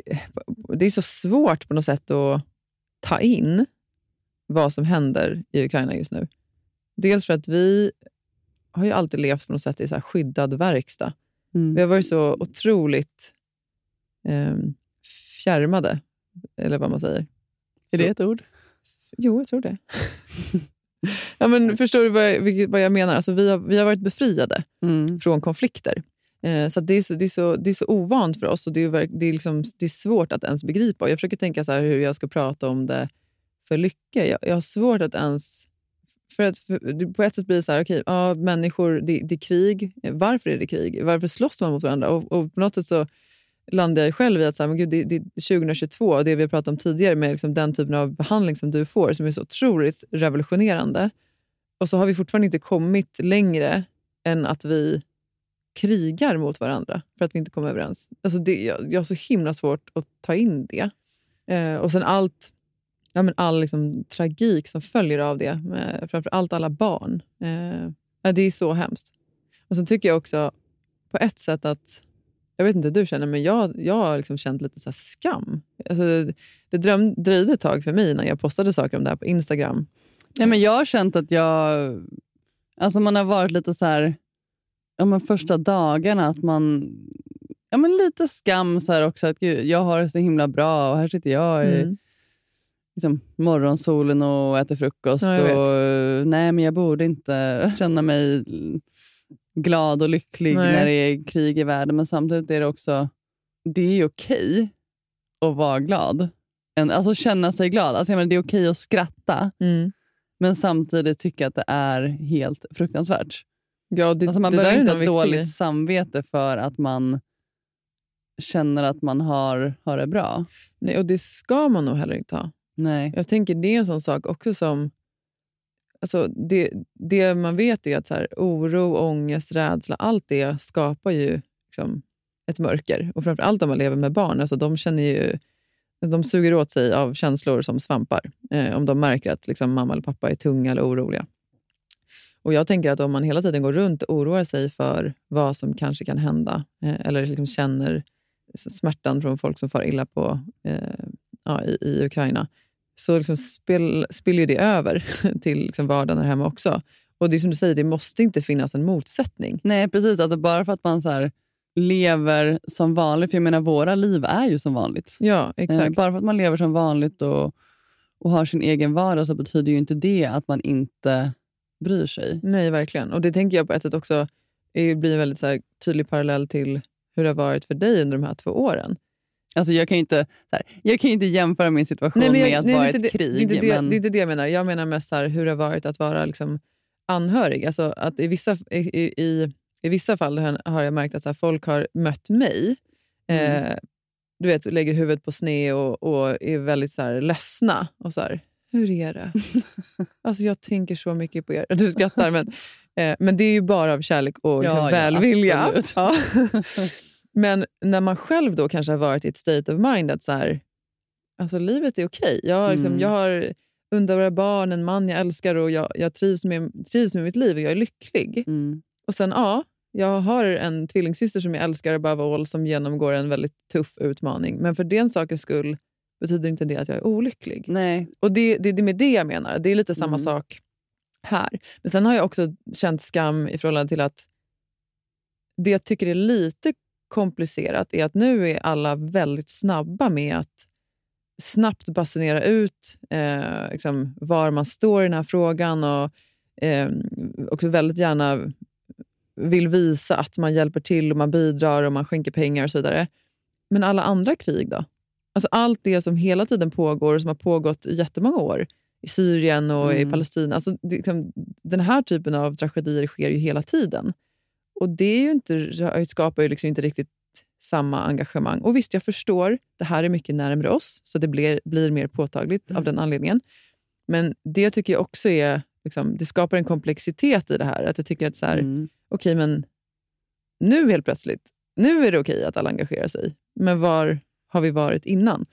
det är så svårt på något sätt att ta in vad som händer i Ukraina just nu. Dels för att vi har ju alltid levt på något sätt i så skyddad verkstad. Mm. Vi har varit så otroligt eh, fjärmade, eller vad man säger. Är det ett ord? Jo, jag tror det. <laughs> ja, men förstår du vad jag, vad jag menar? Alltså, vi, har, vi har varit befriade Mm. från konflikter. Eh, så det, är så, det, är så, det är så ovant för oss och det är, det är, liksom, det är svårt att ens begripa. Och Jag försöker tänka så hur jag ska prata om det för lycka. Jag, jag har svårt att ens... För att för, på ett sätt blir det så här, okej, ja, människor, det, det är krig. Varför är det krig? Varför slåss man mot varandra? Och, och på något sätt så landar jag själv i att så här, men gud, det, det är 2022 och det vi har pratat om tidigare med liksom den typen av behandling som du får som är så otroligt revolutionerande. Och så har vi fortfarande inte kommit längre än att vi krigar mot varandra för att vi inte kommer överens. Alltså det, jag, jag har så himla svårt att ta in det. Eh, och sen allt, ja men all liksom, tragik som följer av det, med, framför allt alla barn. Eh, ja, det är så hemskt. Och Sen tycker jag också på ett sätt att, jag vet inte hur du känner, men jag, jag har liksom känt lite så skam. Alltså, det dröm, dröjde ett tag för mig innan jag postade saker om det här på Instagram. Nej, men jag har känt att jag... Alltså man har varit lite så här... Ja, men första dagarna att man... Ja, men lite skam så också. Att gud, jag har det så himla bra och här sitter jag i Mm. Liksom, morgonsolen och äter frukost. Ja, och, nej, men jag borde inte <laughs> känna mig glad och lycklig Nej. när det är krig i världen. Men samtidigt är det också... Det är okej att vara glad. En, alltså känna sig glad. Alltså, jag menar, det är okej att skratta. Mm. Men samtidigt tycka att det är helt fruktansvärt. Ja, det, Alltså man det behöver inte ha dåligt samvete för att man känner att man har, har det bra. Nej, och det ska man nog heller inte ha. Nej. Jag tänker det är en sån sak också som... Alltså det, det man vet är att så här, oro, ångest, rädsla, allt det skapar ju liksom ett mörker. Och framförallt om man lever med barn. Alltså de, känner ju, de suger åt sig av känslor som svampar. Eh, om de märker att liksom, mamma eller pappa är tunga eller oroliga. Och Jag tänker att om man hela tiden går runt och oroar sig för vad som kanske kan hända eh, eller liksom känner smärtan från folk som far illa på, eh, ja, i, i Ukraina så liksom spill, spiller ju det över <laughs> till liksom vardagen här hemma också. Och det är som du säger, det måste inte finnas en motsättning. Nej, precis. Alltså bara för att man så lever som vanligt. För jag menar, våra liv är ju som vanligt. Ja, Eh, exakt. bara för att man lever som vanligt och, och har sin egen vardag så betyder ju inte det att man inte bryr sig. Nej, verkligen. Och det tänker jag på ett sätt också det blir en väldigt så tydlig parallell till hur det har varit för dig under de här två åren. Alltså jag, kan ju inte, här, jag kan inte jämföra min situation men med att nej, vara det är ett det, krig. Det är, inte det, men, det är inte det jag menar. Jag menar mest här, hur det har varit att vara liksom, anhörig. Alltså att i, vissa, i, i, i, I vissa fall har jag märkt att här, folk har mött mig, Mm. eh, du vet, lägger huvudet på sne och, och är väldigt så här, ledsna. Och så här, hur är det? <laughs> alltså jag tänker så mycket på er. <laughs> Du skrattar, men, eh, men det är ju bara av kärlek och liksom, Ja, ja, välvilja. <laughs> men när man själv då kanske har varit i ett state of mind att så här, alltså livet är okej. Jag, har liksom, Mm. jag har underbara barn, en man jag älskar och jag, jag trivs, med, trivs med mitt liv och jag är lycklig. Mm. Och sen ja, jag har en tvillingsyster som jag älskar above all som genomgår en väldigt tuff utmaning. Men för den sakens skull betyder inte det att jag är olycklig. Nej. Och det, det, det är med det jag menar. Det är lite samma Mm. sak här. Men sen har jag också känt skam i förhållande till att det jag tycker är lite komplicerat är att nu är alla väldigt snabba med att snabbt basunera ut eh, liksom, var man står i den här frågan och eh, också väldigt gärna vill visa att man hjälper till och man bidrar och man skänker pengar och så vidare. Men alla andra krig då? Alltså allt det som hela tiden pågår och som har pågått i jättemånga år i Syrien och i Mm. Palestina. Alltså, det, liksom, den här typen av tragedier sker ju hela tiden. Och det är ju inte, skapar ju liksom inte riktigt samma engagemang. Och visst, jag förstår, det här är mycket närmare oss, så det blir, blir mer påtagligt av den anledningen. Men det tycker jag också är, liksom, det skapar en komplexitet i det här. Att jag tycker att så här, Mm. okej, men nu helt plötsligt, nu är det okej att alla engagerar sig. Men var har vi varit innan?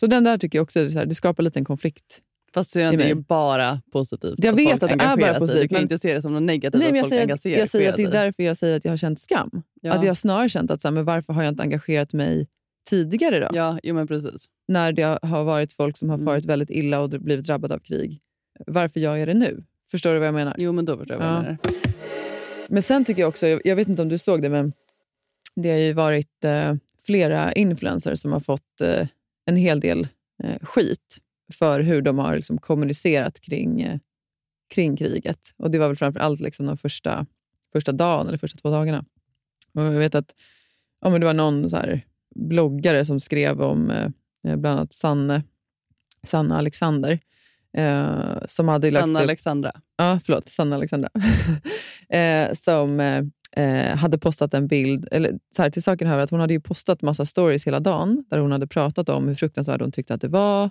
Så den där tycker jag också är så här, det skapar lite en konflikt. Fast det är ju bara positivt. Jag vet att det är bara engagerar sig. positivt, Du kan men- inte se det som något negativt Nej, men att jag folk säger, engagerar jag säger att det är därför jag säger att jag har känt skam. Ja. Att jag snarare känt att så här, men varför har jag inte engagerat mig tidigare då? Ja, jo, men precis. När det har varit folk som har Mm. farit väldigt illa och blivit drabbade av krig. Varför gör jag det nu? Förstår du vad jag menar? Jo, men då förstår jag vad Ja. du menar. Men sen tycker jag också, jag, jag vet inte om du såg det, men det har ju varit eh, flera influencers som har fått eh, en hel del eh, skit för hur de har liksom, kommunicerat kring, eh, kring kriget. Och Det var väl framför allt liksom, de första, första dagen eller första två dagarna. Och jag vet att ja, men det var någon så bloggare som skrev om eh, bland annat Sanne, Sanna Alexander eh, som hade lagt Sanna upp... Alexandra. Ja, förlåt. Sanna Alexandra. <laughs> eh, som eh, eh, hade postat en bild. Eller, så här, till saken hör att hon hade ju postat massa stories hela dagen där hon hade pratat om hur fruktansvärd hon tyckte att det var.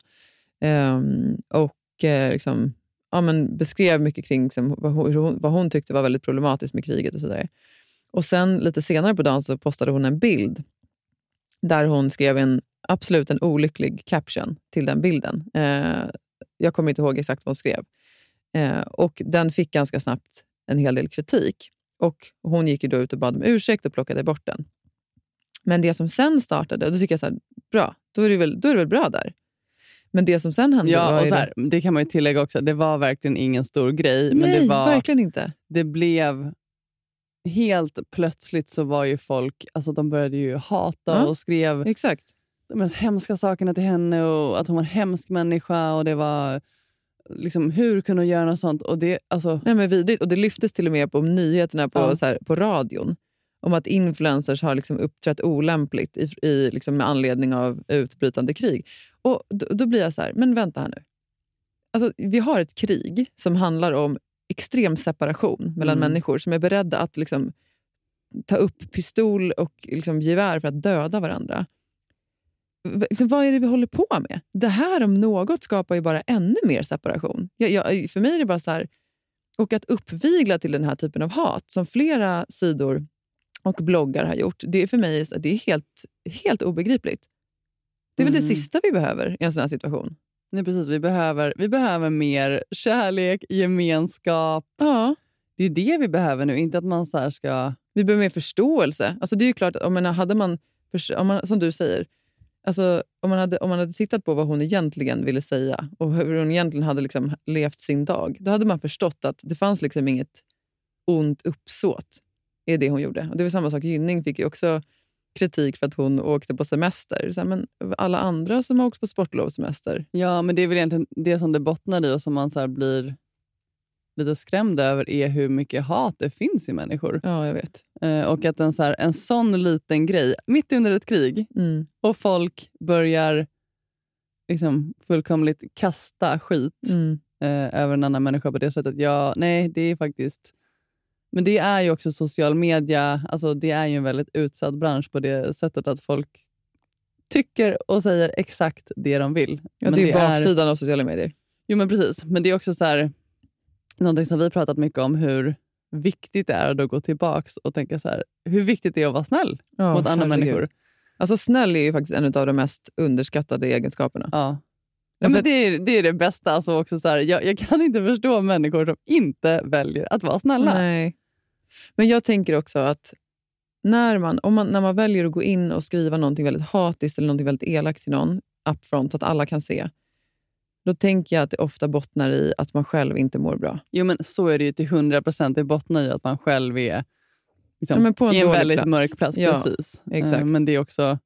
Ehm, och eh, liksom, ja, men beskrev mycket kring liksom, vad, hon, vad hon tyckte var väldigt problematiskt med kriget och så. Och sen lite senare på dagen så postade hon en bild där hon skrev en absolut en olycklig caption till den bilden. Eh, jag kommer inte ihåg exakt vad hon skrev. Eh, och Den fick ganska snabbt en hel del kritik. Och Hon gick ju då ut och bad om ursäkt och plockade bort den. Men det som sen startade, då tycker jag så här, bra, då är, det väl, då är det väl bra där. Men det som sen hände var Ja, och ju så det- här, det kan man ju tillägga också. Det var verkligen ingen stor grej. men Nej, det var, verkligen inte. det blev... Helt plötsligt så var ju folk... Alltså de började ju hata Ja, och skrev Exakt. de mest hemska sakerna till henne och att hon var en hemsk människa. och det var liksom Hur kunde hon göra något sånt? Och det, alltså, Nej, men vidrigt. Och det lyftes till och med på nyheterna på, Ja. så här, på radion. Om att influencers har liksom uppträtt olämpligt i, i, liksom med anledning av utbrytande krig. Och då, då blir jag så här, men vänta här nu. Alltså, vi har ett krig som handlar om extrem separation mellan Mm. människor som är beredda att liksom, ta upp pistol och liksom, gevär för att döda varandra. Vad är det vi håller på med? Det här om något skapar ju bara ännu mer separation. Jag, jag, för mig är det bara så här, och att uppvigla till den här typen av hat, som flera sidor och bloggar har gjort, det är för mig det är helt, helt obegripligt. Det är väl det Mm. sista vi behöver i en sån här situation. nej, precis, vi, behöver, vi behöver mer kärlek, gemenskap. Ja. Det är det vi behöver nu. Inte att man så ska... Vi behöver mer förståelse. Alltså det är ju klart att om man hade man, om man, som du säger, alltså om, man hade, om man hade tittat på vad hon egentligen ville säga och hur hon egentligen hade liksom levt sin dag, då hade man förstått att det fanns liksom inget ont uppsåt i det hon gjorde. Och det var samma sak, Gynning fick ju också kritik för att hon åkte på semester. Så här, men alla andra som har åkt på sportlovssemester, Ja, men det är väl egentligen det som det bottnar i och som man så blir lite skrämd över är hur mycket hat det finns i människor. ja jag vet. Eh, och att en, så här, en sån liten grej, mitt under ett krig, Mm. och folk börjar liksom fullkomligt kasta skit Mm. eh, över en annan människa på det sättet. Ja, nej, det är faktiskt... Men det är ju också social media. Alltså det är ju en väldigt utsatt bransch på det sättet att folk tycker och säger exakt det de vill. Ja, det är ju baksidan av sociala medier. Jo, men precis. Men det är också så här, någonting som vi pratat mycket om, hur viktigt det är att gå tillbaka och tänka så här, hur viktigt det är att vara snäll Ja, mot andra herregud. människor. Alltså snäll är ju faktiskt en av de mest underskattade egenskaperna. Ja. Ja, men det, är, det är det bästa. Alltså också så här, jag, jag kan inte förstå människor som inte väljer att vara snälla. Nej. Men jag tänker också att när man, om man, när man väljer att gå in och skriva någonting väldigt hatiskt eller någonting väldigt elakt till någon upfront så att alla kan se, då tänker jag att det ofta bottnar i att man själv inte mår bra. Jo, men så är det ju till 100 procent. Det bottnar i att man själv är liksom, Ja, en i en väldigt plats. mörk plats. Ja, precis. exakt. Eh, Men det är också...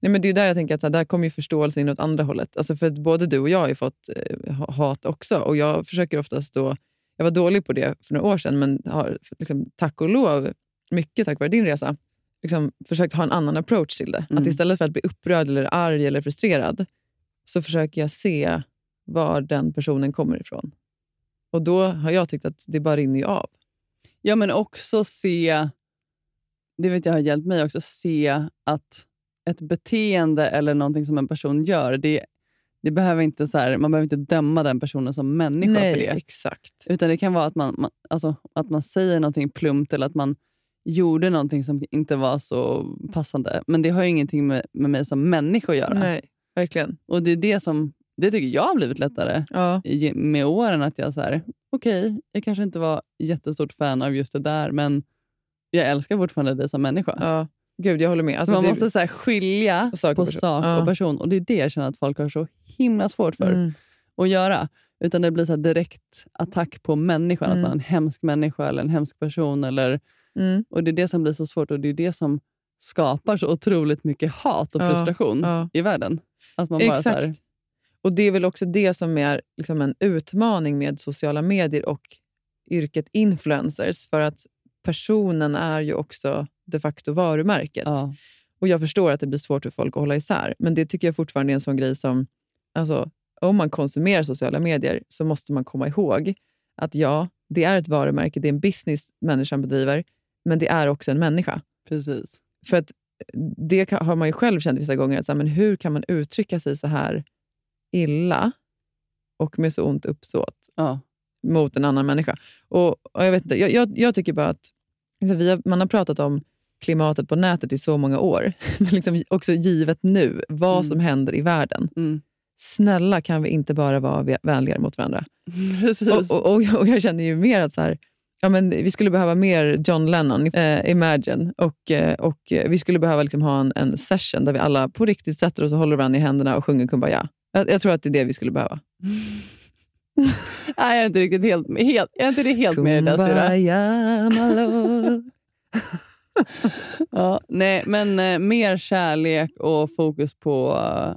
Nej, men det är där jag tänker att så här, där kommer ju förståelsen in åt andra hållet. Alltså för både du och jag har ju fått eh, ha- hat också. Och Jag försöker oftast då, jag var dålig på det för några år sedan, men har liksom, tack och lov, mycket tack vare din resa, liksom, försökt ha en annan approach till det. Mm. Att istället för att bli upprörd, eller arg eller frustrerad så försöker jag se var den personen kommer ifrån. Och då har jag tyckt att det bara rinner av. Ja, men också se... Det vet jag har hjälpt mig också. Se att ett beteende eller någonting som en person gör, det, det behöver inte så här, man behöver inte döma den personen som människa Nej, för det. exakt. Utan det kan vara att man, man, alltså, att man säger någonting plumpt eller att man gjorde någonting som inte var så passande. Men det har ju ingenting med, med mig som människa att göra. Nej, verkligen. Och det är det som det tycker jag har blivit lättare Ja. i- med åren. Att jag så här, okej, jag kanske inte var jättestort fan av just det där, men jag älskar fortfarande dig som människa. Ja. Gud, jag håller med. Alltså, man det- måste så skilja Sak på person. sak Ja. och person. Och det är det jag känner att folk har så himla svårt för Mm. att göra. Utan det blir så direkt attack på människan. Mm. Att man är en hemsk människa eller en hemsk person. Eller, Mm. och Det är det som blir så svårt och det är det som skapar så otroligt mycket hat och Ja, frustration ja. i världen. Att man bara Exakt. här, Och Det är väl också det som är liksom en utmaning med sociala medier och yrket influencers. För att personen är ju också de facto varumärket. ja, Och Jag förstår att det blir svårt för folk att hålla isär, men det tycker jag fortfarande är en sån grej som... Alltså, om man konsumerar sociala medier så måste man komma ihåg att ja, det är ett varumärke, det är en business människan bedriver, men det är också en människa. Precis. För att det kan- har man ju själv känt vissa gånger, att så här, men hur kan man uttrycka sig så här illa och med så ont uppsåt Ja. mot en annan människa? Och, och jag, vet inte, jag, jag, jag tycker bara att vi har, man har pratat om klimatet på nätet i så många år, <laughs> men liksom också givet nu, vad Mm. som händer i världen. Mm. Snälla kan vi inte bara vara vä- vänligare mot varandra? <laughs> Och, och, och, och jag känner ju mer att så här, ja, men vi skulle behöva mer John Lennon, eh, Imagine, och, eh, och vi skulle behöva liksom ha en, en session där vi alla på riktigt sätter oss och håller varandra i händerna och sjunger Kumbaya. Jag, jag tror att det är det vi skulle behöva. <laughs> Nej, jag är inte riktigt helt, helt, jag är inte helt med i det där. Syrra. Ja, nej, men eh, mer kärlek och fokus på eh,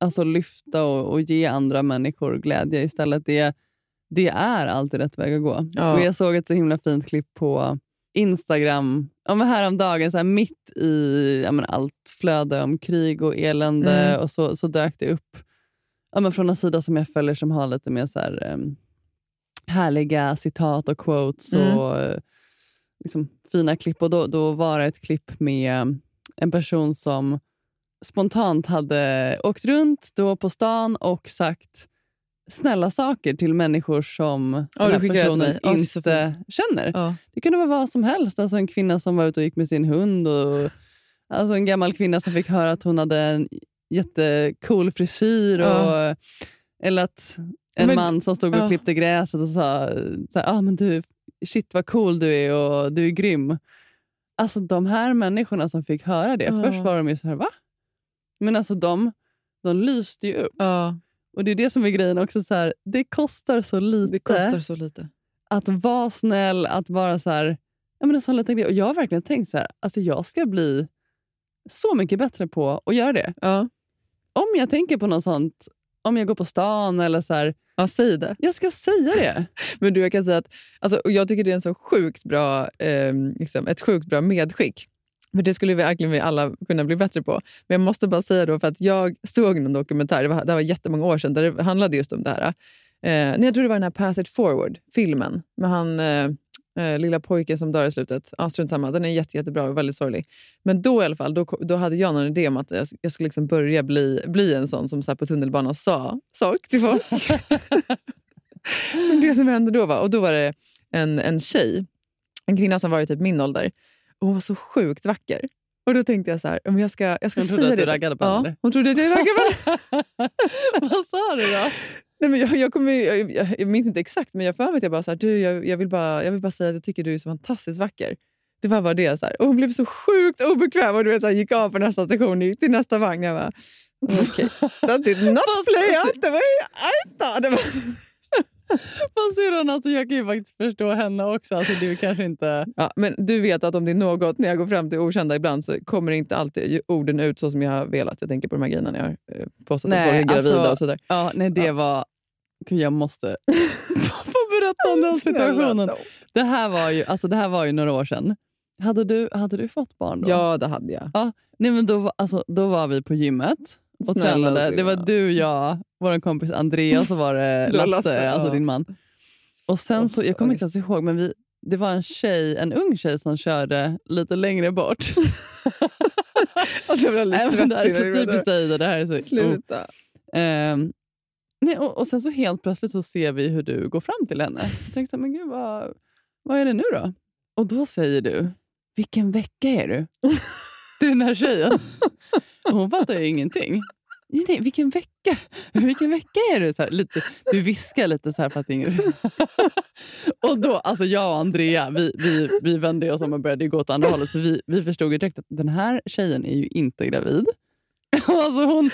alltså lyfta och, och ge andra människor glädje istället. Det, det är alltid rätt väg att gå. Ja. Och jag såg ett så himla fint klipp på Instagram ja, men häromdagen, så här, mitt i ja, men allt flöde om krig och elände. Mm. Och så, så dök det upp ja, men från en sida som jag följer som har lite mer så här, em, härliga citat och quotes Mm. och eh, liksom, fina klipp. Och då, då var det ett klipp med en person som spontant hade åkt runt då på stan och sagt snälla saker till människor som Ja, den här personen så inte känner. Ja. Det kunde vara vad som helst. Alltså en kvinna som var ute och gick med sin hund. Och, alltså en gammal kvinna som fick höra att hon hade en jättecool frisyr. Och, Ja. Eller att en Men- man som stod och klippte gräset och sa så här, ah, men du, shit vad cool du är och du är grym. Alltså de här människorna som fick höra det, Ja. först var de ju så här, va? Men alltså de, de lyste ju upp. Ja, Och det är det som är grejen också. Så här, det kostar så lite det kostar så lite. att vara snäll, att vara så här... Ja, men en sån liten grej. Och jag har verkligen tänkt så här, alltså jag ska bli så mycket bättre på att göra det. Ja. Om jag tänker på något sånt, om jag går på stan eller så här, Ja, säg det. jag ska säga det. <laughs> Men du, jag kan säga att alltså, jag tycker det är en så sjukt bra, eh, liksom, ett sjukt bra medskick. För Det skulle vi verkligen vi alla kunna bli bättre på. Men jag måste bara säga då, för att jag såg en dokumentär, det var, det var jättemånga år sedan, där det handlade just om det här. Eh, nej, jag tror det var den här Pass it forward, filmen, med han eh, eh, lilla pojken som dör i slutet. Ja, strunt samma. Den är jätte, jättebra och väldigt sorglig. Men då i alla fall, då, då hade jag någon idé om att jag, jag skulle liksom börja bli, bli en sån som så på tunnelbanan sa sak till folk. <laughs> Men det som hände då var, och då var det en, en tjej, en kvinna som var i typ min ålder. Och hon var så sjukt vacker. Och då tänkte jag så här, om jag ska, jag ska Hon trodde att du det. raggade på ja, henne, eller? Hon trodde att jag raggade på henne. <laughs> Vad sa du då? Nej, men jag, jag, kommer, jag, jag, minns inte exakt, men jag för mig att jag bara, så här, du, jag, jag, vill bara, jag vill bara säga att jag tycker du är så fantastiskt vacker. Det var bara det. Så här. Och hon blev så sjukt obekväm och du vet, så här, gick av på nästa station och gick till nästa vagn. Jag bara, okej, that did not <laughs> play out the way I thought. <laughs> Vad syrran, alltså jag kan ju faktiskt förstå henne också. Alltså du kanske inte... Ja, men du vet att om det är något, när jag går fram till okända ibland så kommer inte alltid orden ut så som jag har velat. Jag tänker på de här grejerna när jag har eh, påstått att folk är gravida alltså- och sådär. Ja, nej, det Ja. var... Gud, jag måste <laughs> <laughs> få berätta om den situationen. Det här var ju, alltså, det här var ju några år sedan. Hade du, hade du fått barn då? Ja, det hade jag. Nej, men då, alltså, då var vi på gymmet och Snälla, tränade. Det var du, jag, vår kompis Andreas och så var det <laughs> Lasse, Lasse, alltså din man. Och sen så, jag kommer inte ens ihåg, men vi, det var en tjej, en ung tjej som körde lite längre bort. <laughs> Alltså, jag blir alldeles det här är så typiskt dig. Det här är så, oh. Sluta. Ehm, nej, och, och sen så helt plötsligt så ser vi hur du går fram till henne. Jag tänkte men gud, vad, vad är det nu då? Och då säger du, vilken vecka är du? Till den här tjejen. Hon fattar ju ingenting. Nej, nej, vilken vecka? Vilken vecka är du? Så här, lite, du viskar lite så här för att ingen... <laughs> och då, alltså jag och Andrea, vi, vi, vi vände oss om och började gå åt andra hållet. För vi, vi förstod ju direkt att den här tjejen är ju inte gravid. <laughs> alltså hon,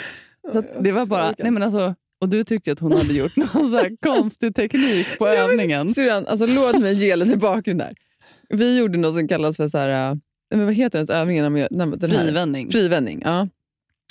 så det var bara... Nej, men alltså, och du tyckte att hon hade gjort någon så här konstig teknik på övningen. Syrran, alltså, låt mig ge lite bakgrund där. Vi gjorde något som kallas för så här, men vad heter den övningen? Den här- Frivändning. Frivändning, ja.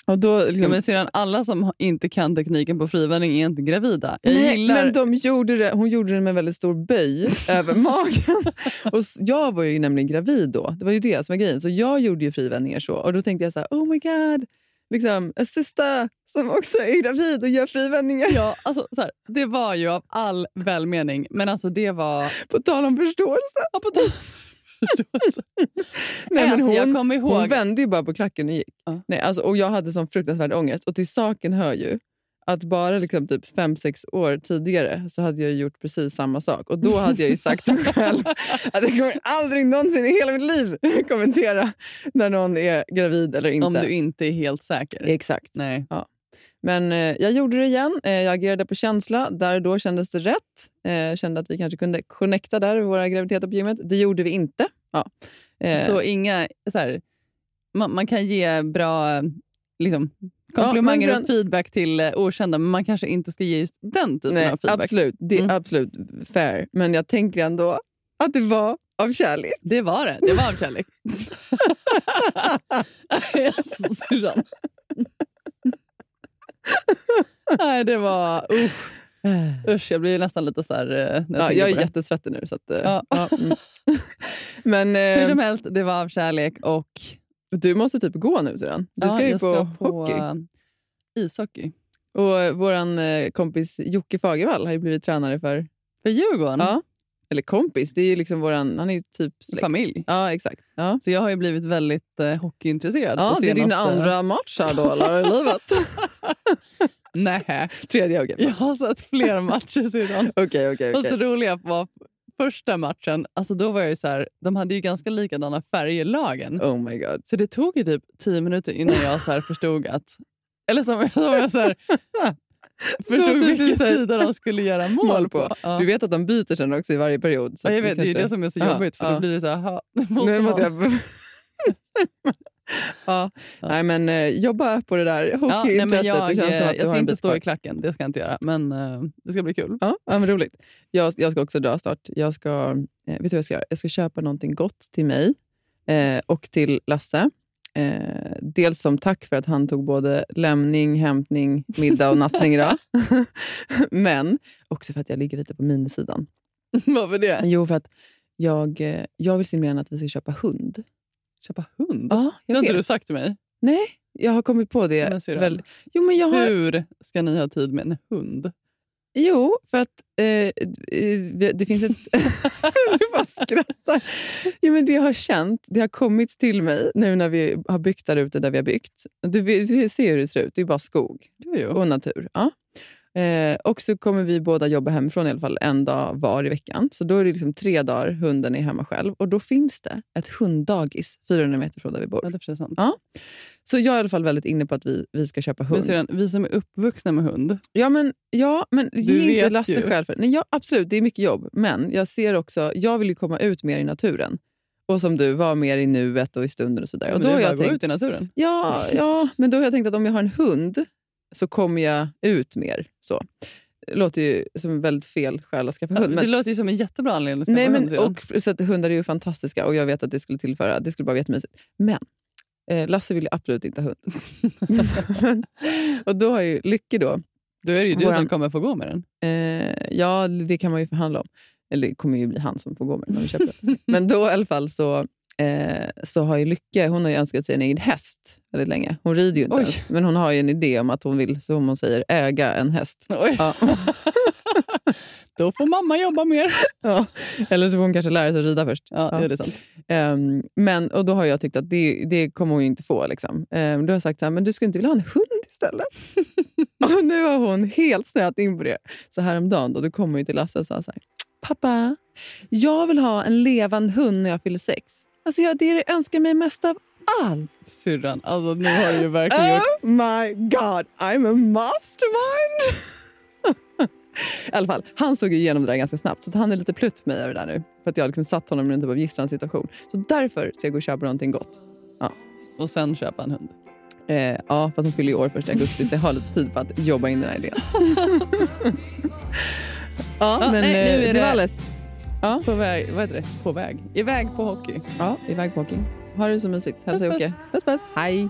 Och då, liksom, Ja, men syrran, alla som inte kan tekniken på frivändning är inte gravida. Jag Nej, gillar... men de gjorde det, hon gjorde det med väldigt stor böj <laughs> över magen. Och jag var ju nämligen gravid då. Det var ju det som var grejen. Så jag gjorde ju frivändningar så. Och då tänkte jag så här, oh my god. liksom, en sista som också är gravid och gör frivändningar. Ja, alltså, så här, det var ju av all välmening, men alltså det var... På tal om förståelse. Ja, på tal. Nej, men Alltså, hon, ihåg- hon vände ju bara på klacken och gick. Ja. Nej, alltså, och jag hade sån fruktansvärd ångest. Och till saken hör ju att bara liksom typ fem, sex år tidigare så hade jag gjort precis samma sak. Och då hade jag ju sagt till mig själv att jag kommer aldrig någonsin i hela mitt liv kommentera när någon är gravid eller inte. Om du inte är helt säker. Exakt. Nej. Men eh, jag gjorde det igen. Eh, jag agerade på känsla. Där och då kändes det rätt. Eh, kände att vi kanske kunde connecta där, våra graviditeter på gymmet. Det gjorde vi inte. Ja. Eh, Så inga... Så här, man, man kan ge bra liksom, Ja, komplimanger men sen- och feedback till eh, okända, men man kanske inte ska ge just den typen nej, av feedback. absolut. Det är Mm. absolut fair. Men jag tänker ändå att det var av kärlek. Det var det. Det var av kärlek. <laughs> <laughs> alltså, syrran. Nej, det var... Usch, usch, jag blir nästan lite så här... eh, jag, Ja, jag är på jättesvettig nu. Så att, eh, Ja. ja, mm. <laughs> Men Hur eh, som helst, det var av kärlek och du måste typ gå nu sedan. Du ja, ska ju jag på, ska hockey. eh, ishockey. Och vår kompis Jocke Fagervall har ju blivit tränare för... För Djurgården? Ja. Eller kompis, det är ju liksom våran, han är ju typ släkt. Familj. Ja, exakt. Ja. Så jag har ju blivit väldigt eh, hockeyintresserad. Ja, det är din andra match här då, eller, i <laughs> livet? <laughs> Nej, Tredje, okej. jag har sett fler matcher syrran. <laughs> Okej, okej, Och så okej. roliga var första matchen, alltså då var jag ju så här, de hade ju ganska likadana färger lagen. Oh my god. Så det tog ju typ tio minuter innan jag så förstod att... Eller som, som jag så här, förstod typ vilken så här- sida de skulle göra mål, Mål på. på. Ja. Du vet att de byter sen också i varje period. Så ja, jag vet, det är kanske- det som är så Ja, jobbigt, för ja. då blir det så här... <laughs> Nu måste jag... <laughs> ja. Nej, men eh, jobba på det där Ja, hockeyintresset. men jag, eh, du jag har ska inte stå i klacken, det ska jag inte göra. Men eh, det ska bli kul. Ja, ja, men roligt. Jag, jag ska också dra snart. Jag ska, eh, vet du vad jag ska göra? Jag ska köpa någonting gott till mig och till Lasse. Eh, dels som tack för att han tog både lämning, hämtning, middag och nattning idag. <laughs> men också för att jag ligger lite på minussidan. <laughs> Varför det? Jo, för att jag, eh, jag vill simulera att vi ska köpa hund. Köpa hund? Ja, det har inte du sagt till mig. Nej, jag har kommit på det. Men väl, jo, men jag har, Hur ska ni ha tid med en hund? Jo, för att eh, eh, det finns ett... <laughs> du bara skrattar. Jo, men det jag har känt, det har kommit till mig nu när vi har byggt där ute där vi har byggt. Du ser hur det ser ut, det är bara skog och natur. Ja. Eh, och så kommer vi båda jobba hemifrån i alla fall en dag var i veckan. Så då är det liksom tre dagar hunden är hemma själv. Och då finns det ett hunddagis 400 meter från där vi bor. Ja, det är precis sant. Så jag är i alla fall väldigt inne på att vi, vi ska köpa Men hund. syrran, vi som är uppvuxna med hund, Ja, men, ja, men ge inte Lasse ju. själv Nej, ja, Absolut, det är mycket jobb. Men jag ser också, jag vill ju komma ut mer i naturen. Och som du, vara mer i nuet och i stunden och sådär. men Och det då är har bara jag att gå tänkt, ut i naturen. ja, ja, men då har jag tänkt att om jag har en hund så kommer jag ut mer. Så. Det låter ju som väldigt fel skäl att skaffa hund. det Men, låter ju som en jättebra anledning att skaffa nej, hund. men, syrran. och, så att hundar är ju fantastiska och jag vet att det skulle tillföra, det skulle bara vara jättemysigt. Men eh, Lasse vill ju absolut inte ha hund. <laughs> och då har ju Lycke då, Då är det ju du Våran- som kommer få gå med den. Eh, ja, det kan man ju förhandla om. Eller det kommer ju bli han som får gå med den när vi köper den. <laughs> Men då i alla fall så, eh, så har ju Lycke hon har ju önskat sig en egen häst väldigt länge. Hon rider ju inte Oj. ens, men hon har ju en idé om att hon vill, som hon säger, äga en häst. Ja. <laughs> Då får mamma jobba mer. <laughs> ja. Eller så får hon kanske lära sig att rida först. Ja, Ja. det är sant. Ehm, men, och då har jag tyckt att det, det kommer hon inte få. Liksom. Ehm, då har jag sagt så här, men du skulle inte vilja ha en hund istället? <laughs> och nu har hon helt snöat in på det. Så häromdagen då, då kom hon till Lasse och sa så här, pappa, jag vill ha en levande hund när jag fyller sex. Alltså jag, det är det jag önskar mig mest av allt. Syrran, alltså nu har du ju verkligen gjort... Oh my god, I'm a mastermind! <laughs> I alla fall, han såg ju igenom det där ganska snabbt, så han är lite plutt på mig över det där nu. För att jag har liksom satt honom i en typ av gisslansituation. Så därför ska jag gå och köpa någonting gott. Och sen köpa en hund. Eh, ja, för att hon fyller ju år första augusti, så jag har lite tid på att jobba in den här idén. <laughs> ja, Ja, men nej, nu eh, är det det- var alldeles... Ja, På väg, vad heter det? På väg. Iväg på hockey. ja, iväg på hockey. Ha det så mysigt. Hälsa Puss, Jocke. Puss, puss. Hej.